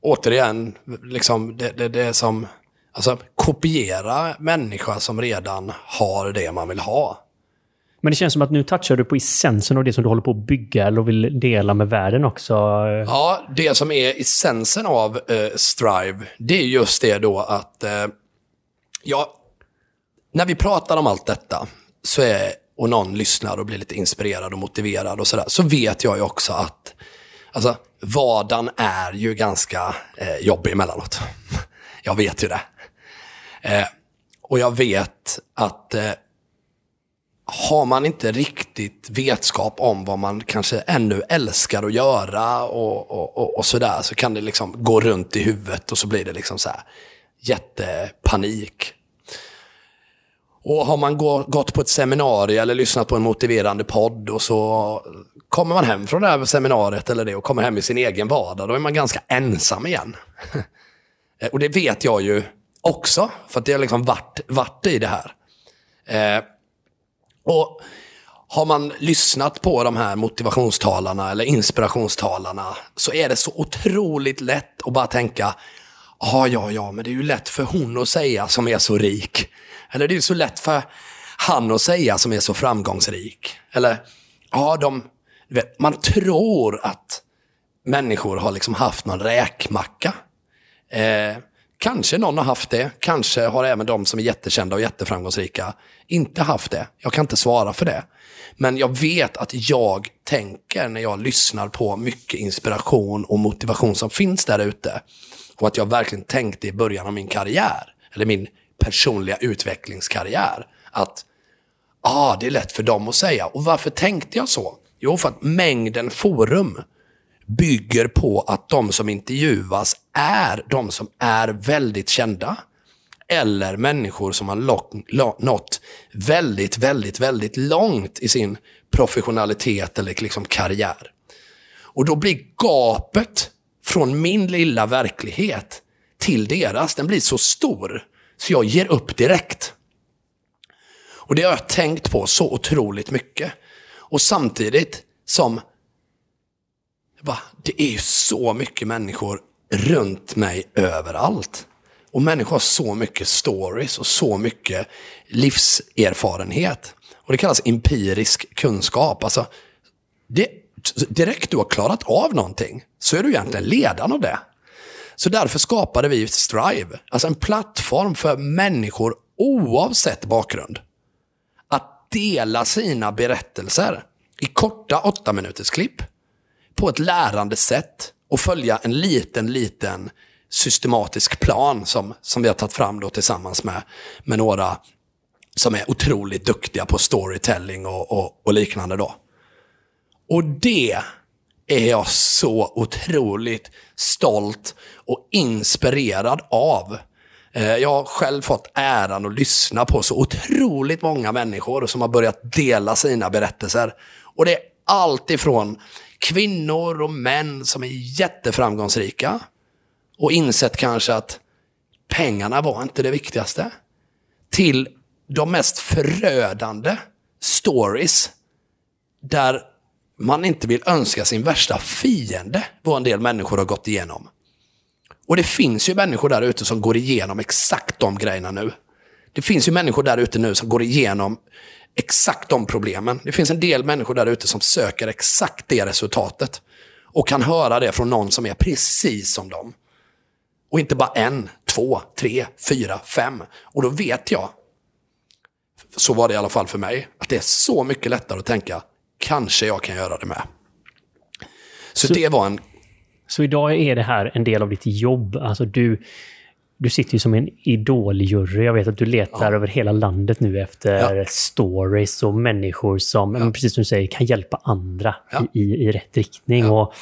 återigen, liksom, det, det, det är som... Alltså, kopiera människa som redan har det man vill ha. Men det känns som att nu touchar du på essensen av det som du håller på att bygga eller vill dela med världen också. Ja, det som är essensen av eh, Strive, det är just det då att... Eh, ja, när vi pratar om allt detta, så är, och någon lyssnar och blir lite inspirerad och motiverad och sådär, så vet jag ju också att alltså, vardagen är ju ganska eh, jobbig emellanåt. Jag vet ju det. Eh, och jag vet att eh, har man inte riktigt vetskap om vad man kanske ännu älskar att göra och, och, och, och sådär så kan det liksom gå runt i huvudet och så blir det liksom så här jättepanik. Och har man gå, gått på ett seminarium eller lyssnat på en motiverande podd och så kommer man hem från det här seminariet eller det och kommer hem i sin egen vardag, då är man ganska ensam igen. och det vet jag ju också, för att det har liksom varit, varit i det här. Eh, och har man lyssnat på de här motivationstalarna eller inspirationstalarna så är det så otroligt lätt att bara tänka Ja, ja, ja, men det är ju lätt för hon att säga som är så rik. Eller det är ju så lätt för han att säga som är så framgångsrik. Eller, ja, de, vet, man tror att människor har liksom haft någon räkmacka. Eh, Kanske någon har haft det, kanske har även de som är jättekända och jätteframgångsrika inte haft det. Jag kan inte svara för det. Men jag vet att jag tänker när jag lyssnar på mycket inspiration och motivation som finns där ute. Och att jag verkligen tänkte i början av min karriär, eller min personliga utvecklingskarriär, att ah, det är lätt för dem att säga. Och varför tänkte jag så? Jo, för att mängden forum bygger på att de som intervjuas är de som är väldigt kända. Eller människor som har nått väldigt, väldigt, väldigt långt i sin professionalitet eller liksom karriär. Och då blir gapet från min lilla verklighet till deras, den blir så stor så jag ger upp direkt. Och det har jag tänkt på så otroligt mycket. Och samtidigt som bara, det är ju så mycket människor runt mig överallt. Och människor har så mycket stories och så mycket livserfarenhet. Och det kallas empirisk kunskap. Alltså, det, direkt du har klarat av någonting så är du egentligen ledaren av det. Så därför skapade vi Strive, alltså en plattform för människor oavsett bakgrund. Att dela sina berättelser i korta åtta minuters klipp på ett lärande sätt och följa en liten, liten systematisk plan som, som vi har tagit fram då tillsammans med, med några som är otroligt duktiga på storytelling och, och, och liknande. Då. Och det är jag så otroligt stolt och inspirerad av. Eh, jag har själv fått äran att lyssna på så otroligt många människor som har börjat dela sina berättelser. Och det är allt ifrån kvinnor och män som är jätteframgångsrika och insett kanske att pengarna var inte det viktigaste. Till de mest förödande stories där man inte vill önska sin värsta fiende vad en del människor har gått igenom. Och det finns ju människor där ute som går igenom exakt de grejerna nu. Det finns ju människor där ute nu som går igenom exakt de problemen. Det finns en del människor där ute som söker exakt det resultatet. Och kan höra det från någon som är precis som dem. Och inte bara en, två, tre, fyra, fem. Och då vet jag, så var det i alla fall för mig, att det är så mycket lättare att tänka, kanske jag kan göra det med. Så, så det var en... Så idag är det här en del av ditt jobb? Alltså du du sitter ju som en idoljury. Jag vet att du letar ja. över hela landet nu efter ja. stories och människor som, ja. precis som du säger, kan hjälpa andra i, i, rätt riktning. Och,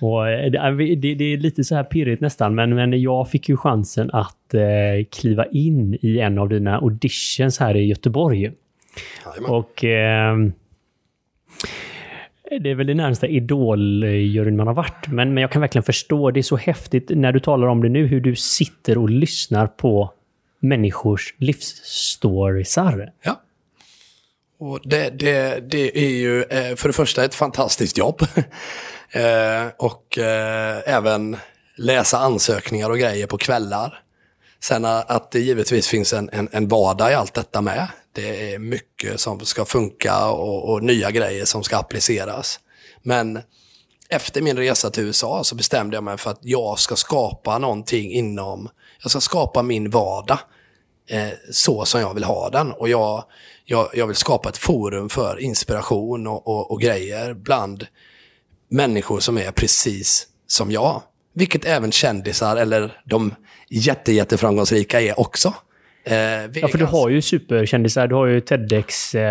och det, det, är lite så här pirrigt nästan, men, men jag fick ju chansen att eh, kliva in i en av dina auditions här i Göteborg. Och... Eh, det är väl det närmsta idoljuryn man har varit. Men, men jag kan verkligen förstå, det är så häftigt när du talar om det nu, hur du sitter och lyssnar på människors livsstoriesar. Ja. Och det, det, det är ju eh, för det första ett fantastiskt jobb. Eh, och eh, även läsa ansökningar och grejer på kvällar. Sen att det givetvis finns en, en, en vardag i allt detta med. Det är mycket som ska funka och, och, nya grejer som ska appliceras. Men efter min resa till USA så bestämde jag mig för att jag ska skapa någonting inom, jag ska skapa min vardag eh, så som jag vill ha den. Och jag, jag, jag vill skapa ett forum för inspiration och, och, och grejer bland människor som är precis som jag. Vilket även kändisar eller de jätte, jätteframgångsrika är också. Eh, ja, för du har ju superkändisar. Du har ju TEDx eh,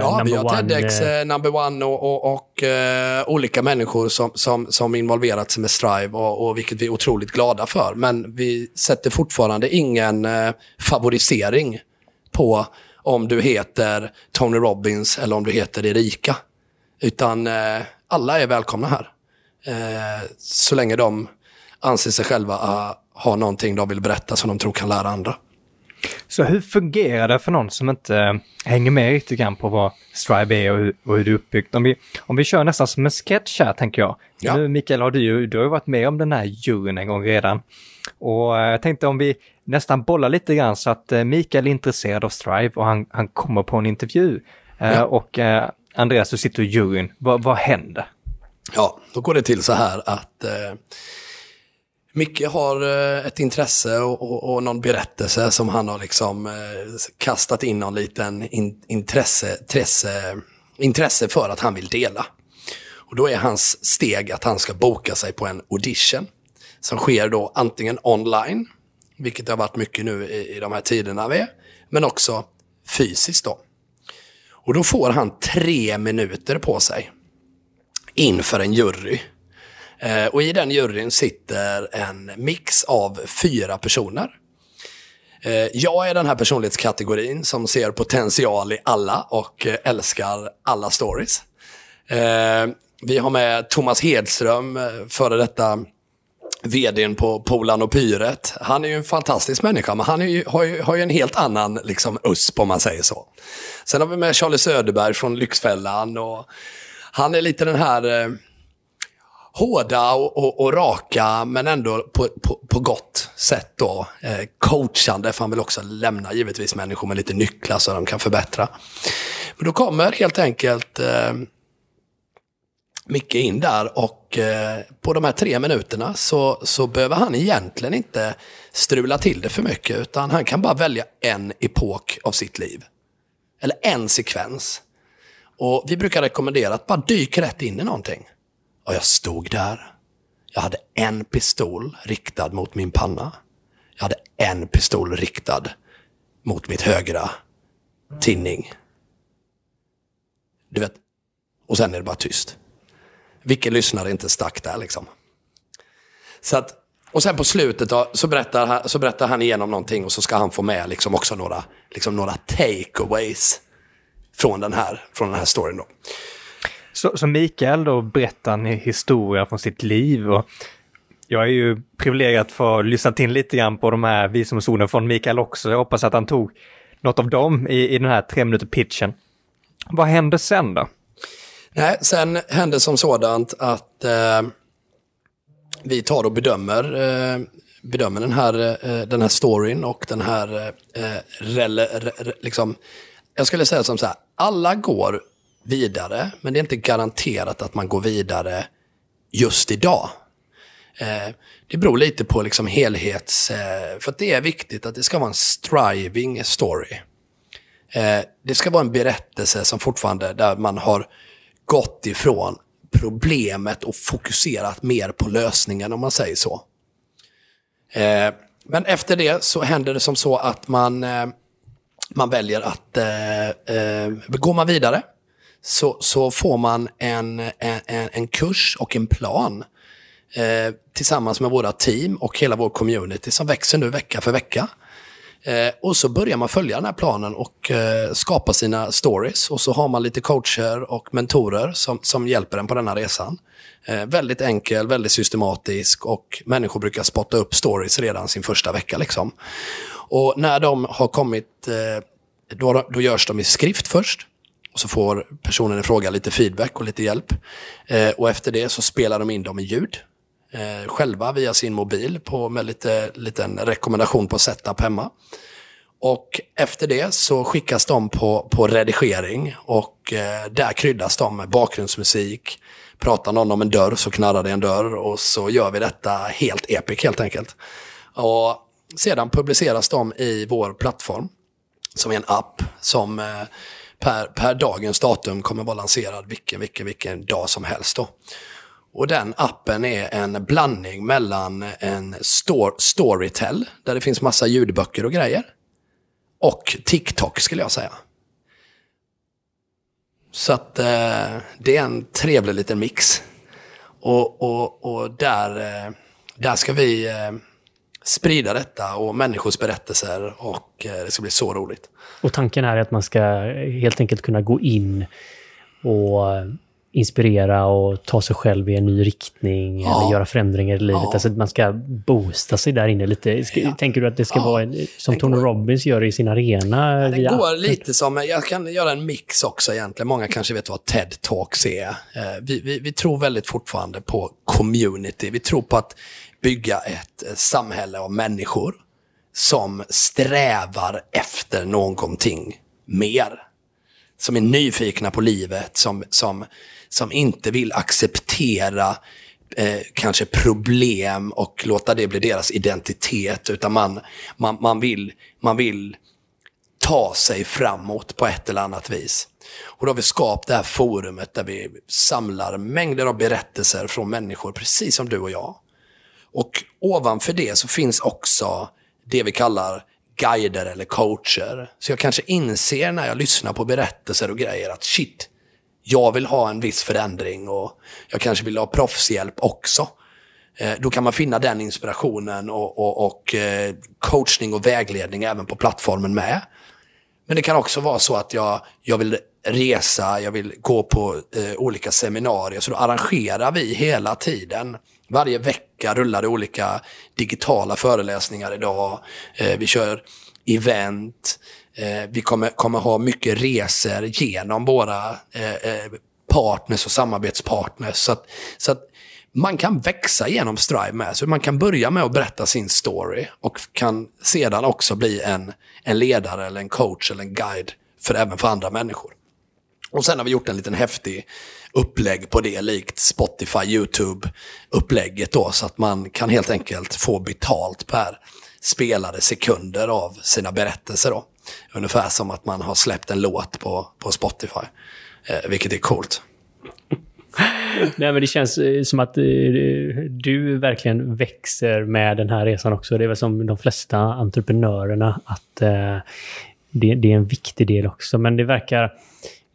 Ja, vi har one, TEDx eh, number one och, och, och eh, olika människor som, som, som involverat sig med Strive och, och vilket vi är otroligt glada för. Men vi sätter fortfarande ingen eh, favorisering på om du heter Tony Robbins eller om du heter Erika. Utan eh, alla är välkomna här. Eh, så länge de anser sig själva uh, ha någonting de vill berätta som de tror kan lära andra. Så hur fungerar det för någon som inte äh, hänger med riktigt grann på vad Strive är och hur, och hur det är uppbyggt? Om vi, om vi kör nästan som en sketch här, tänker jag. Ja. Nu, Mikael, har du, du har ju varit med om den här juryn en gång redan. Och äh, jag tänkte om vi nästan bollar lite grann så att Mikael är intresserad av Strive och han, han kommer på en intervju. Ja. Och Andreas, du sitter i juryn. Va, vad händer? Ja, då går det till så här att eh, Micke har eh, ett intresse och, och, och, någon berättelse som han har liksom eh, kastat in någon liten in, intresse, intresse, intresse för att han vill dela. Och då är hans steg att han ska boka sig på en audition som sker då antingen online, vilket det har varit mycket nu i, i de här tiderna vi är, men också fysiskt då. Och då får han tre minuter på sig inför en jury. Eh, och i den juryn sitter en mix av fyra personer. Eh, jag är den här personlighetskategorin som ser potential i alla och eh, älskar alla stories. Vi har med Thomas Hedström, före detta vdn på Polan och Pyret. Han är ju en fantastisk människa, men han ju, har, ju, har ju en helt annan liksom, USP om man säger så. Sen har vi med Charlie Söderberg från Lyxfällan. Och han är lite den här eh, hårda och, och, och, raka, men ändå på, på, på gott sätt. Då. Eh, coachande, för han vill också lämna givetvis människor med lite nycklar så de kan förbättra. Men då kommer helt enkelt eh, Micke in där och eh, på de här tre minuterna så, så behöver han egentligen inte strula till det för mycket utan han kan bara välja en epok av sitt liv. Eller en sekvens. Och vi brukar rekommendera att bara dyk rätt in i någonting. Och jag stod där. Jag hade en pistol riktad mot min panna. Jag hade en pistol riktad mot mitt högra tinning. Du vet, och sen är det bara tyst. Vilken lyssnare inte stack där liksom? Så att, och sen på slutet då, så, berättar han, så berättar han igenom någonting och så ska han få med liksom också några, liksom några takeaways från den här, från den här storyn. Då. Så, så Mikael då berättar en historia från sitt liv och jag är ju privilegierad för att lyssna till lite grann på de här visdomsorden från Mikael också. Jag hoppas att han tog något av dem i, i den här tre minuter pitchen. Vad hände sen då? Nej, sen hände som sådant att eh, vi tar och bedömer, eh, bedömer den, här, eh, den här storyn och den här, eh, rel, re, liksom, jag skulle säga som så här, alla går vidare, men det är inte garanterat att man går vidare just idag. Eh, det beror lite på liksom helhets... Eh, för att det är viktigt att det ska vara en striving story. Eh, det ska vara en berättelse som fortfarande, där man har gått ifrån problemet och fokuserat mer på lösningen om man säger så. Eh, men efter det så händer det som så att man, eh, man väljer att eh, eh går man vidare så, så får man en, en, en kurs och en plan eh, tillsammans med våra team och hela vår community som växer nu vecka för vecka. Eh, och så börjar man följa den här planen och eh, skapa sina stories. Och så har man lite coacher och mentorer som, som hjälper en på denna resan. Eh, väldigt enkel, väldigt systematisk och människor brukar spotta upp stories redan sin första vecka. Liksom. Och när de har kommit, eh, då, då görs de i skrift först. Och så får personen i fråga lite feedback och lite hjälp. Eh, och efter det så spelar de in dem i ljud eh, själva via sin mobil på, med lite liten rekommendation på setup hemma. Och efter det så skickas de på, på redigering och eh, där kryddas de med bakgrundsmusik. Pratar någon om en dörr så knarrar det en dörr och så gör vi detta helt epic helt enkelt. Och sedan publiceras de i vår plattform som är en app som eh, per, per dagens datum kommer vara lanserad vilken, vilken, vilken dag som helst. Då. Och den appen är en blandning mellan en stor, Storytel, där det finns massa ljudböcker och grejer, och TikTok skulle jag säga. Så att eh, det är en trevlig liten mix. Och, och, och där, eh, där ska vi eh, sprida detta och människors berättelser och eh, det ska bli så roligt. Och tanken är att man ska helt enkelt kunna gå in och inspirera och ta sig själv i en ny riktning ja. eller göra förändringar i livet. Ja. Alltså man ska boosta sig där inne lite. Ska, ja. Tänker du att det ska vara en, som Tony går. Robbins gör i sin arena? det går lite som, jag kan göra en mix också egentligen. Många kanske vet vad TED Talks är. Eh, vi, vi, vi tror väldigt fortfarande på community. Vi tror på att bygga ett eh, samhälle av människor som strävar efter någonting mer. Som är nyfikna på livet, som, som som inte vill acceptera eh, kanske problem och låta det bli deras identitet. Utan man, man, man, vill, man vill ta sig framåt på ett eller annat vis. Och då har vi skapat det här forumet där vi samlar mängder av berättelser från människor, precis som du och jag. Och ovanför det så finns också det vi kallar guider eller coacher. Så jag kanske inser när jag lyssnar på berättelser och grejer att shit, jag vill ha en viss förändring och jag kanske vill ha proffshjälp också. Eh, då kan man finna den inspirationen och, och, och eh, coachning och vägledning även på plattformen med. Men det kan också vara så att jag, jag vill resa, jag vill gå på eh, olika seminarier. Så då arrangerar vi hela tiden. Varje vecka rullar det olika digitala föreläsningar idag. Eh, vi kör event. Eh, vi kommer, kommer ha mycket resor genom våra eh, eh, partners och samarbetspartners. Så att, så att man kan växa genom Strive med. Så man kan börja med att berätta sin story och kan sedan också bli en, en ledare eller en coach eller en guide för även för andra människor. Och sen har vi gjort en liten häftig upplägg på det, likt Spotify, YouTube-upplägget då, så att man kan helt enkelt få betalt per spelade sekunder av sina berättelser då. Ungefär som att man har släppt en låt på, på Spotify, eh, vilket är coolt. Nej, men det känns eh, som att eh, du verkligen växer med den här resan också. Det är väl som de flesta entreprenörerna att eh, det, det, är en viktig del också. Men det verkar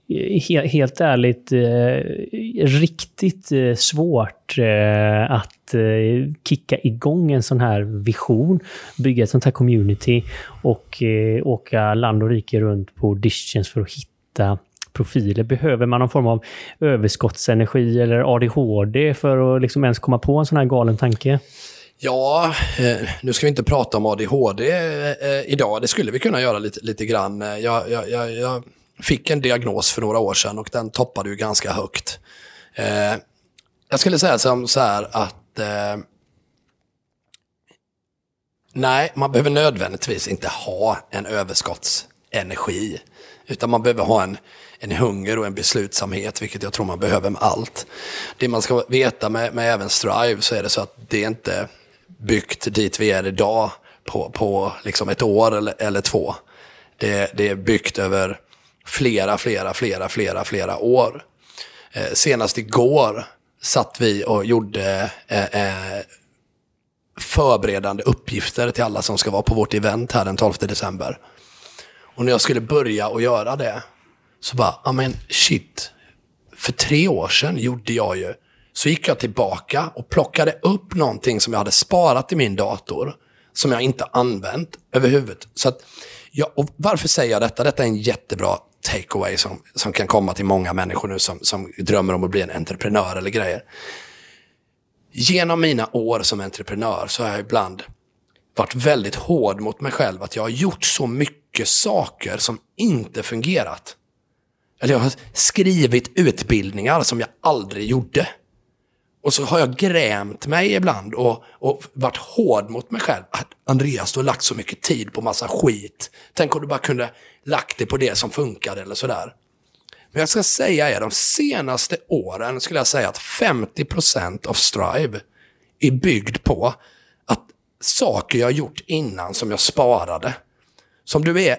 Eh, helt, helt ärligt eh, riktigt eh, svårt eh, att eh, kicka igång en sån här vision, bygga ett sånt här community och eh, åka land och rike runt på auditions för att hitta profiler. Behöver man någon form av överskottsenergi eller ADHD för att liksom ens komma på en sån här galen tanke? Ja, eh, nu ska vi inte prata om ADHD eh, idag. Det skulle vi kunna göra lite, lite grann. Jag, jag, jag, jag fick en diagnos för några år sedan och den toppade ju ganska högt. Eh, jag skulle säga som så här att eh, nej, man behöver nödvändigtvis inte ha en överskottsenergi. Utan man behöver ha en, en hunger och en beslutsamhet, vilket jag tror man behöver med allt. Det man ska veta med, med även Strive så är det så att det är inte byggt dit vi är idag på, på liksom ett år eller, eller två. Det, det är byggt över flera, flera, flera, flera, flera år. Eh, senast igår satt vi och gjorde eh, eh, förberedande uppgifter till alla som ska vara på vårt event här den 12 december. Och när jag skulle börja och göra det, så bara, ja men shit, för tre år sedan gjorde jag ju, så gick jag tillbaka och plockade upp någonting som jag hade sparat i min dator, som jag inte använt överhuvudtaget. Så att, ja, och varför säger jag detta? Detta är en jättebra takeaway som, som kan komma till många människor nu som, som drömmer om att bli en entreprenör eller grejer. Genom mina år som entreprenör så har jag ibland varit väldigt hård mot mig själv att jag har gjort så mycket saker som inte fungerat. Eller jag har skrivit utbildningar som jag aldrig gjorde. Och så har jag grämt mig ibland och, och varit hård mot mig själv. Att Andreas, du har lagt så mycket tid på massa skit. Tänk om du bara kunde lagt det på det som funkar eller sådär. Men jag ska säga er, de senaste åren skulle jag säga att 50% av Strive är byggd på att saker jag gjort innan som jag sparade. Som du är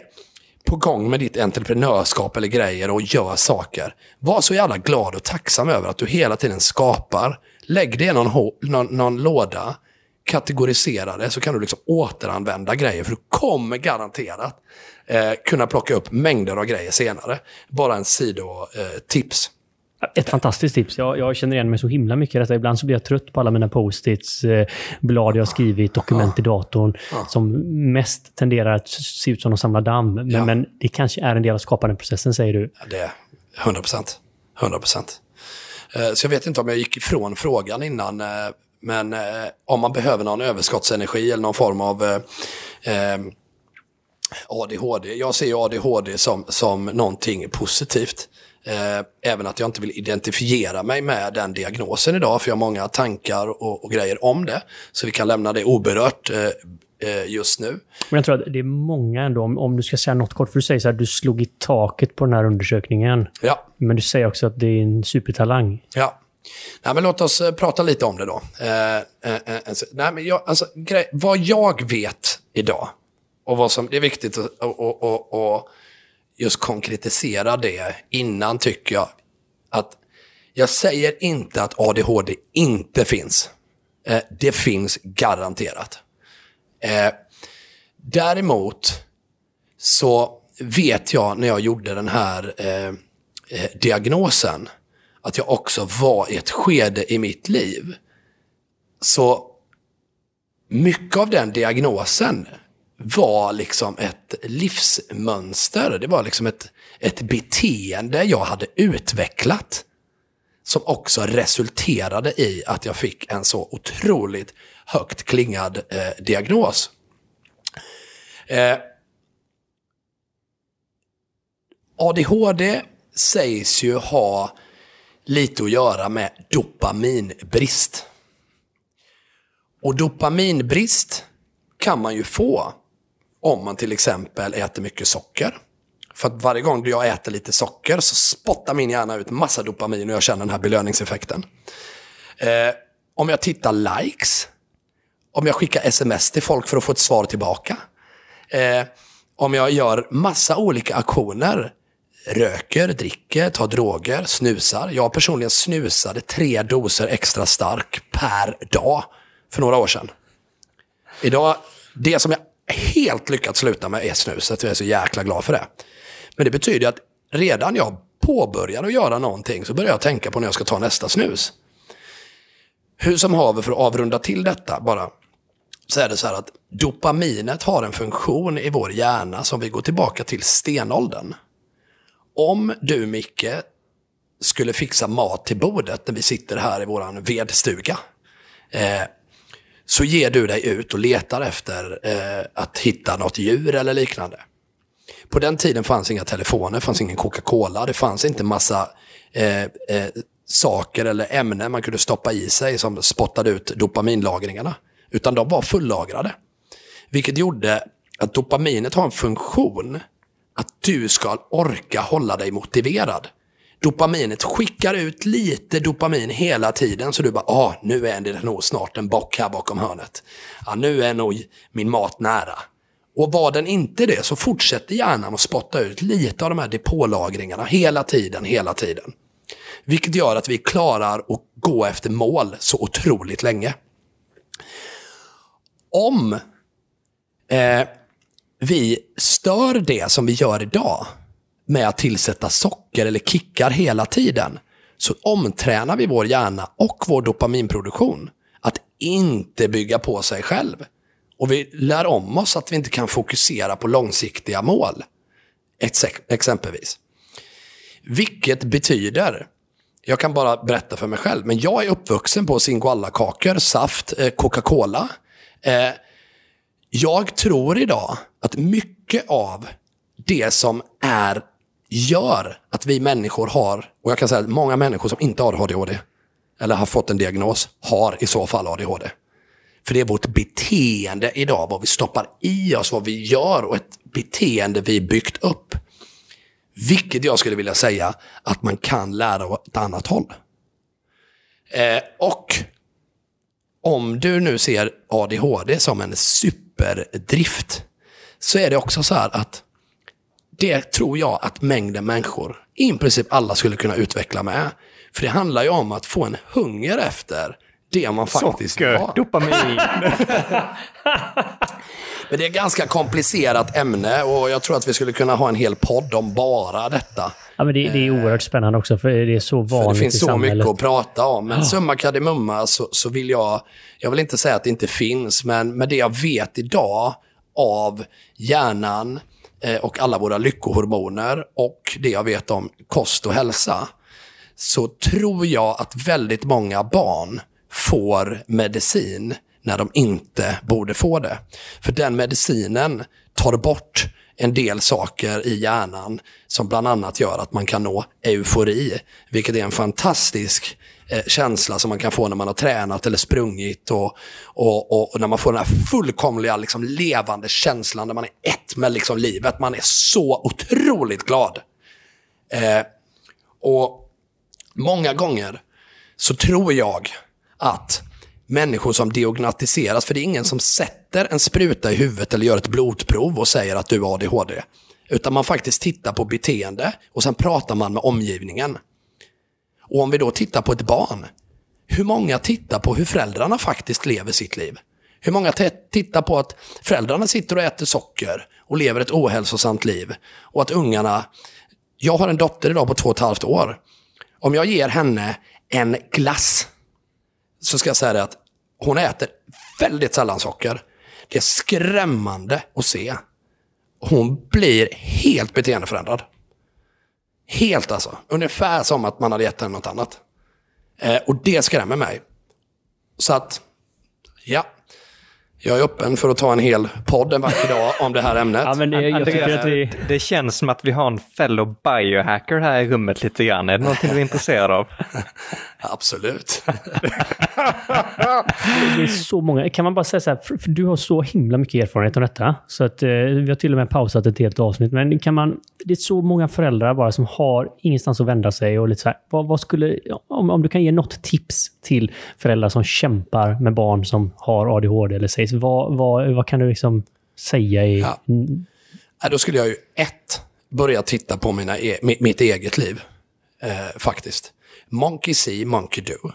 på gång med ditt entreprenörskap eller grejer och gör saker. Var så jävla glad och tacksam över att du hela tiden skapar. Lägg det i någon, någon, någon låda, kategorisera det så kan du liksom återanvända grejer. För du kommer garanterat eh, kunna plocka upp mängder av grejer senare. Bara en sidotips. Eh, Ett fantastiskt tips. Jag, jag, känner igen mig så himla mycket i detta. Ibland så blir jag trött på alla mina post-its, eh, blad jag har skrivit, dokument i datorn, ja. som mest tenderar att se ut som de samlar damm. Men, ja. men, det kanske är en del av skapandeprocessen, säger du? Ja, det är 100 procent. 100 procent. Eh, så jag vet inte om jag gick ifrån frågan innan, eh, men eh, om man behöver någon överskottsenergi eller någon form av ADHD. Jag ser ADHD som, som någonting positivt. Eh, även att jag inte vill identifiera mig med den diagnosen idag, för jag har många tankar och, och grejer om det. Så vi kan lämna det oberört eh just nu. Men jag tror att det är många ändå, om, om du ska säga något kort, för du säger så här, du slog i taket på den här undersökningen. Ja. Men du säger också att det är en supertalang. Ja. Nej, men låt oss eh, prata lite om det då. Eh, eh, eh, alltså, nej, men jag, alltså, grej, vad jag vet idag, och vad som det är viktigt att och, och, och just konkretisera det innan tycker jag, att jag säger inte att ADHD inte finns. Eh, det finns garanterat. Eh, däremot så vet jag när jag gjorde den här eh, eh, diagnosen att jag också var i ett skede i mitt liv. Så mycket av den diagnosen var liksom ett livsmönster. Det var liksom ett, ett beteende jag hade utvecklat. Som också resulterade i att jag fick en så otroligt högt klingad eh, diagnos. Eh, ADHD sägs ju ha lite att göra med dopaminbrist. Och dopaminbrist kan man ju få om man till exempel äter mycket socker. För att varje gång jag äter lite socker så spottar min hjärna ut massa dopamin och jag känner den här belöningseffekten. Eh, om jag tittar likes, om jag skickar sms till folk för att få ett svar tillbaka. Eh, om jag gör massa olika aktioner röker, dricker, tar droger, snusar. Jag personligen snusade tre doser extra stark per dag för några år sedan. Idag, det som jag helt lyckats sluta med är snuset. Jag är så jäkla glad för det. Men det betyder att redan jag påbörjar att göra någonting så börjar jag tänka på när jag ska ta nästa snus. Hur som haver för att avrunda till detta bara så är det så här att dopaminet har en funktion i vår hjärna som vi går tillbaka till stenåldern. Om du, Micke, skulle fixa mat till bordet när vi sitter här i vår vedstuga. Eh, så ger du dig ut och letar efter eh, att hitta något djur eller liknande. På den tiden fanns inga telefoner, fanns ingen Coca-Cola, det fanns inte massa eh, eh, saker eller ämnen man kunde stoppa i sig som spottade ut dopaminlagringarna. Utan de var fullagrade. Vilket gjorde att dopaminet har en funktion att du ska orka hålla dig motiverad. Dopaminet skickar ut lite dopamin hela tiden så du bara, ah, nu är det nog snart en bock här bakom hörnet. Ah, nu är nog min mat nära. Och var den inte det så fortsätter hjärnan att spotta ut lite av de här depålagringarna hela tiden, hela tiden. Vilket gör att vi klarar att gå efter mål så otroligt länge. Om eh, vi stör det som vi gör idag med att tillsätta socker eller kickar hela tiden, så omtränar vi vår hjärna och vår dopaminproduktion att inte bygga på sig själv. Och vi lär om oss att vi inte kan fokusera på långsiktiga mål. Exempelvis. Vilket betyder, jag kan bara berätta för mig själv, men jag är uppvuxen på singoalla-kakor, saft, eh, Coca-Cola. Eh, jag tror idag att mycket av det som är gör att vi människor har, och jag kan säga att många människor som inte har ADHD, eller har fått en diagnos, har i så fall ADHD. För det är vårt beteende idag, vad vi stoppar i oss, vad vi gör och ett beteende vi byggt upp. Vilket jag skulle vilja säga att man kan lära åt ett annat håll. Eh, och om du nu ser ADHD som en superdrift så är det också så här att det tror jag att mängden människor, i princip alla, skulle kunna utveckla med. För det handlar ju om att få en hunger efter det man faktiskt Socker, har. dopamin. Men det är ett ganska komplicerat ämne och jag tror att vi skulle kunna ha en hel podd om bara detta. Ja, men det, det är oerhört spännande också, för det är så vanligt det finns i så samhället. mycket att prata om. Men Ja. summa kardemumma så, så vill jag, jag vill inte säga att det inte finns, men med det jag vet idag av hjärnan eh, och alla våra lyckohormoner och det jag vet om kost och hälsa, så tror jag att väldigt många barn får medicin när de inte borde få det. För den medicinen tar bort en del saker i hjärnan som bland annat gör att man kan nå eufori, vilket är en fantastisk eh, känsla som man kan få när man har tränat eller sprungit och, och, och, och när man får den här fullkomliga liksom, levande känslan där man är ett med liksom, livet. Man är så otroligt glad. Eh, och många gånger så tror jag att människor som diagnostiseras, för det är ingen som sätter en spruta i huvudet eller gör ett blodprov och säger att du har ADHD. Utan man faktiskt tittar på beteende och sen pratar man med omgivningen. Och om vi då tittar på ett barn, hur många tittar på hur föräldrarna faktiskt lever sitt liv? Hur många tittar på att föräldrarna sitter och äter socker och lever ett ohälsosamt liv? Och att ungarna... Jag har en dotter idag på två och ett halvt år. Om jag ger henne en glass så ska jag säga det att hon äter väldigt sällan socker. Det är skrämmande att se. Hon blir helt beteendeförändrad. Helt alltså. Ungefär som att man hade gett henne något annat. Eh, och det skrämmer mig. Så att, ja. Jag är öppen för att ta en hel podd en vacker dag om det här ämnet. Ja, men det, jag tycker att vi... det känns som att vi har en fellow biohacker här i rummet lite grann. Är det någonting du är intresserad av? Absolut. det är så många. Kan man bara säga så här, för, för du har så himla mycket erfarenhet av detta. Så att eh, vi har till och med pausat ett helt avsnitt. Men kan man, det är så många föräldrar bara som har ingenstans att vända sig. Och lite så här, vad, vad skulle, om, om du kan ge något tips till föräldrar som kämpar med barn som har ADHD eller sägs, vad, vad, vad kan du liksom säga i... Ja. Då skulle jag ju ett, börja titta på mina e mitt eget liv. Eh, faktiskt. Monkey see, monkey do.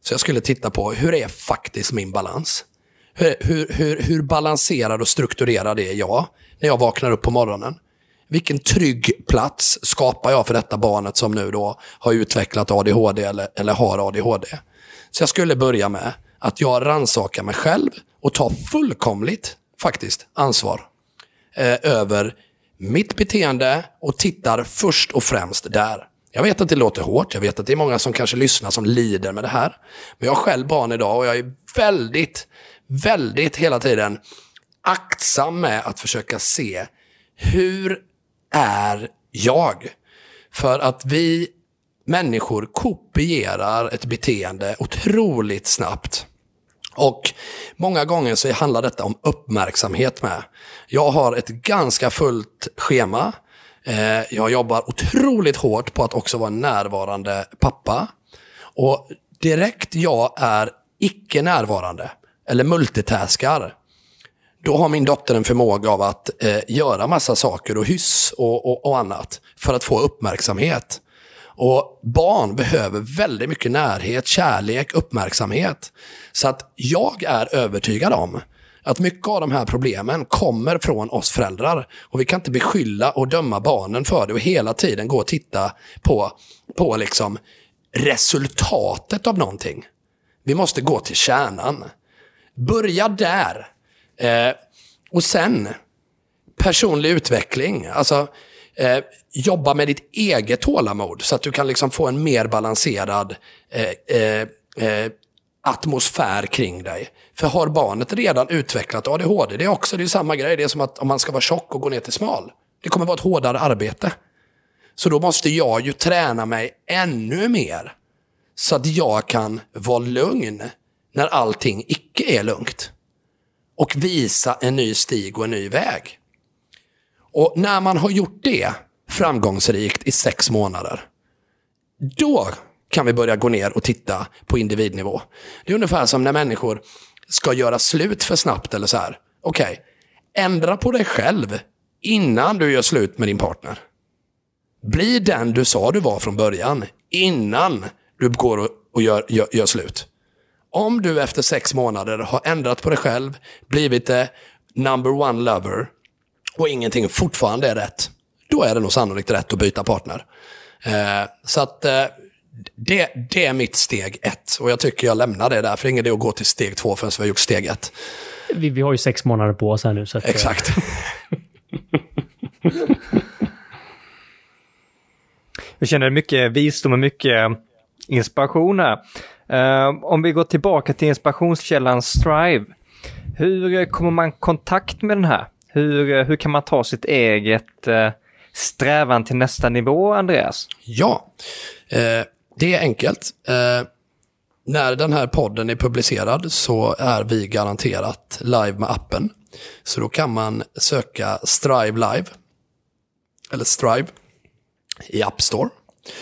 Så jag skulle titta på hur är faktiskt min balans? Hur, hur, hur, hur balanserad och strukturerad är jag när jag vaknar upp på morgonen? Vilken trygg plats skapar jag för detta barnet som nu då har utvecklat ADHD eller, eller har ADHD? Så jag skulle börja med att jag rannsakar mig själv och tar fullkomligt faktiskt ansvar eh, över mitt beteende och tittar först och främst där. Jag vet att det låter hårt, jag vet att det är många som kanske lyssnar som lider med det här. Men jag har själv barn idag och jag är väldigt, väldigt hela tiden aktsam med att försöka se hur är jag? För att vi människor kopierar ett beteende otroligt snabbt. Och många gånger så handlar detta om uppmärksamhet med. Jag har ett ganska fullt schema. Eh, jag jobbar otroligt hårt på att också vara en närvarande pappa. Och direkt jag är icke närvarande, eller multitaskar, då har min dotter en förmåga av att eh, göra massa saker och hyss och, och, och, annat för att få uppmärksamhet. Och barn behöver väldigt mycket närhet, kärlek, uppmärksamhet. Så att jag är övertygad om att mycket av de här problemen kommer från oss föräldrar. Och vi kan inte beskylla och döma barnen för det och hela tiden gå och titta på, på liksom resultatet av någonting. Vi måste gå till kärnan. Börja där. Eh, och sen personlig utveckling. Alltså, eh, jobba med ditt eget tålamod så att du kan liksom få en mer balanserad eh, eh, eh atmosfär kring dig. För har barnet redan utvecklat ADHD, det är också det är samma grej. Det är som att om man ska vara tjock och gå ner till smal. Det kommer vara ett hårdare arbete. Så då måste jag ju träna mig ännu mer. Så att jag kan vara lugn när allting icke är lugnt. Och visa en ny stig och en ny väg. Och när man har gjort det framgångsrikt i sex månader, då kan vi börja gå ner och titta på individnivå. Det är ungefär som när människor ska göra slut för snabbt eller så här. Okej, okay, ändra på dig själv innan du gör slut med din partner. Bli den du sa du var från början innan du går och gör, gör, gör slut. Om du efter sex månader har ändrat på dig själv, blivit det number one lover och ingenting fortfarande är rätt, då är det nog sannolikt rätt att byta partner. Eh, så att eh, det, det är mitt steg ett. Och jag tycker jag lämnar det där, för det är ingen idé att gå till steg två förrän vi har gjort steg ett. Vi, vi har ju sex månader på oss här nu. Så att, Exakt. jag känner mycket visdom och mycket inspiration här. Uh, om vi går tillbaka till inspirationskällan Strive. Hur eh, kommer man i kontakt med den här? Hur, eh, hur kan man ta sitt eget uh, strävan till nästa nivå, Andreas? Ja, uh, det är enkelt. När den här podden är publicerad så är vi garanterat live med appen. Så då kan man söka Strive Live, eller Strive, i App Store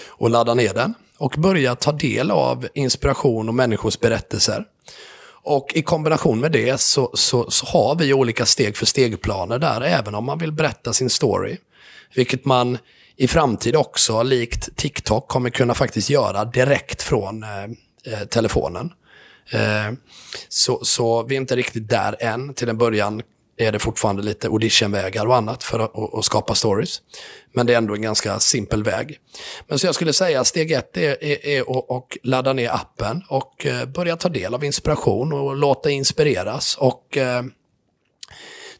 och ladda ner den och börja ta del av inspiration och människors berättelser. Och i kombination med det så, så, så har vi olika steg för steg-planer där, även om man vill berätta sin story. Vilket man i framtid också, likt TikTok, kommer kunna faktiskt göra direkt från eh, eh telefonen. Eh, så, så vi är inte riktigt där än. Till en början är det fortfarande lite auditionvägar och annat för att, att, skapa stories. Men det är ändå en ganska simpel väg. Men så jag skulle säga steg ett är, är, är att, och ladda ner appen och eh, börja ta del av inspiration och låta inspireras. Och eh,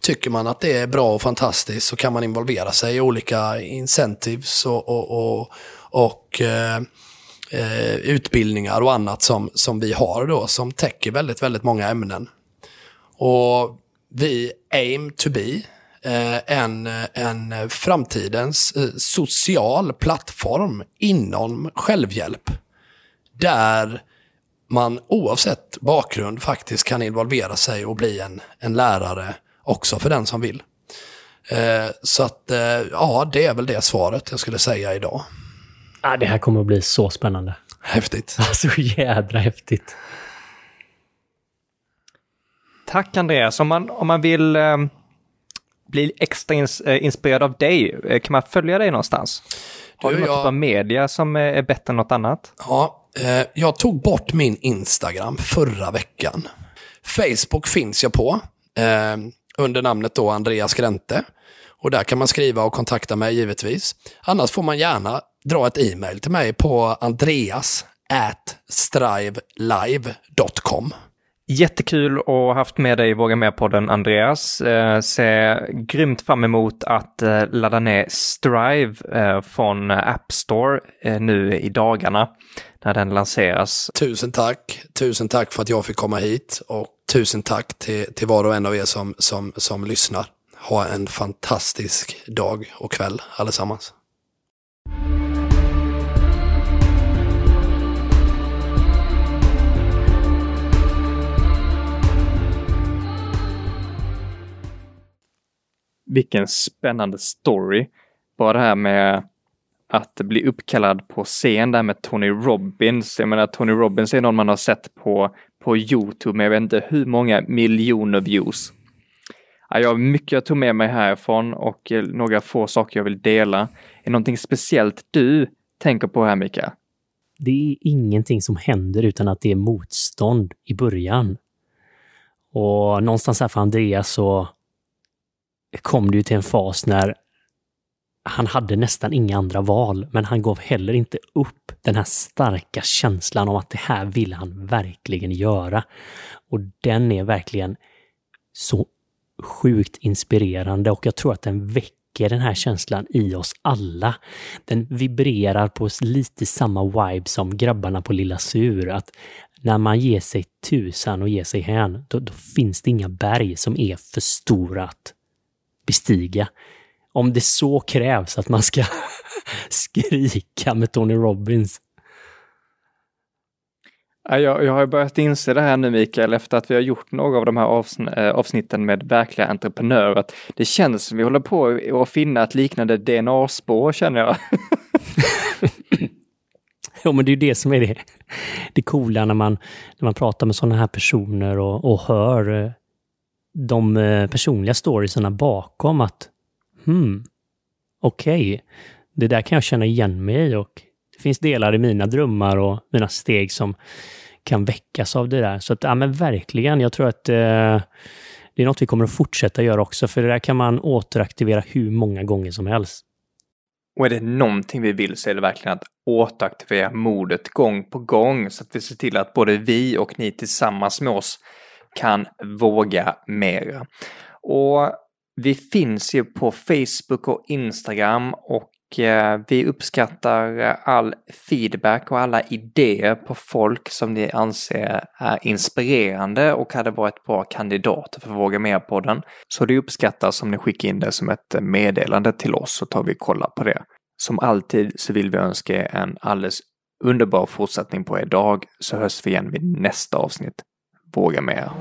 tycker man att det är bra och fantastiskt så kan man involvera sig i olika incentives och, och, och, och eh, eh utbildningar och annat som, som vi har då som täcker väldigt, väldigt många ämnen. Och vi aim to be eh, en, en framtidens eh, social plattform inom självhjälp. Där man oavsett bakgrund faktiskt kan involvera sig och bli en, en lärare också för den som vill. Eh, så att ja, det är väl det svaret jag skulle säga idag. Ja, det här kommer att bli så spännande. Häftigt. Så jädra häftigt. Tack Andreas. Om man, om man vill eh, bli extra ins eh, inspirerad av dig, eh, kan man följa dig någonstans? Har du, du något jag... typ av media som är bättre än något annat? Ja, eh, jag tog bort min Instagram förra veckan. Facebook finns jag på eh, under namnet då Andreas Gränte. Och där kan man skriva och kontakta mig givetvis. Annars får man gärna dra ett e-mail till mig på andreas at strivelive.com. Jättekul att ha haft med dig i Våga Mer-podden Andreas. Eh, ser grymt fram emot att eh, ladda ner Strive eh, från App Store eh, nu i dagarna när den lanseras. Tusen tack! Tusen tack för att jag fick komma hit och tusen tack till, till var och en av er som, som, som lyssnar. Ha en fantastisk dag och kväll allesammans. Vilken spännande story. Bara det här med att bli uppkallad på scen där med Tony Robbins. Jag menar Tony Robbins är någon man har sett på, på Youtube med jag vet inte hur många miljoner views. Ja, jag har mycket jag tog med mig härifrån och eh, några få saker jag vill dela. Är det någonting speciellt du tänker på här Mikael? Det är ingenting som händer utan att det är motstånd i början. Och någonstans här för Andreas så kom det ju till en fas när han hade nästan inga andra val, men han gav heller inte upp den här starka känslan om att det här vill han verkligen göra. Och den är verkligen så sjukt inspirerande och jag tror att den väcker den här känslan i oss alla. Den vibrerar på lite samma vibe som grabbarna på Lilla Sur. Att när man ger sig tusan och ger sig hän, då, då finns det inga berg som är för stora att bestiga. Om det så krävs att man ska skrika med Tony Robbins. Jag, jag har börjat inse det här nu Mikael, efter att vi har gjort några av de här eh, avsnitten med verkliga entreprenörer. Att det känns som vi håller på att finna ett liknande DNA-spår känner jag. ja, men det är ju det som är det, det coola när man, när man pratar med sådana här personer och, och hör eh, de eh, personliga storiesarna bakom att hmm, okej, okay, det där kan jag känna igen mig i och det finns delar i mina drömmar och mina steg som kan väckas av det där. Så att, ja men verkligen, jag tror att eh, det är något vi kommer att fortsätta göra också, för det där kan man återaktivera hur många gånger som helst. Och är det någonting vi vill så är det verkligen att återaktivera modet gång på gång så att vi ser till att både vi och ni tillsammans med oss kan våga mera. Och vi finns ju på Facebook och Instagram och eh, vi uppskattar all feedback och alla idéer på folk som ni anser är inspirerande och hade varit bra kandidater för Våga Mer-podden. Så det uppskattas om ni skickar in det som ett meddelande till oss så tar vi och kollar på det. Som alltid så vill vi önska er en alldeles underbar fortsättning på er dag så hörs vi igen vid nästa avsnitt. Våga mer.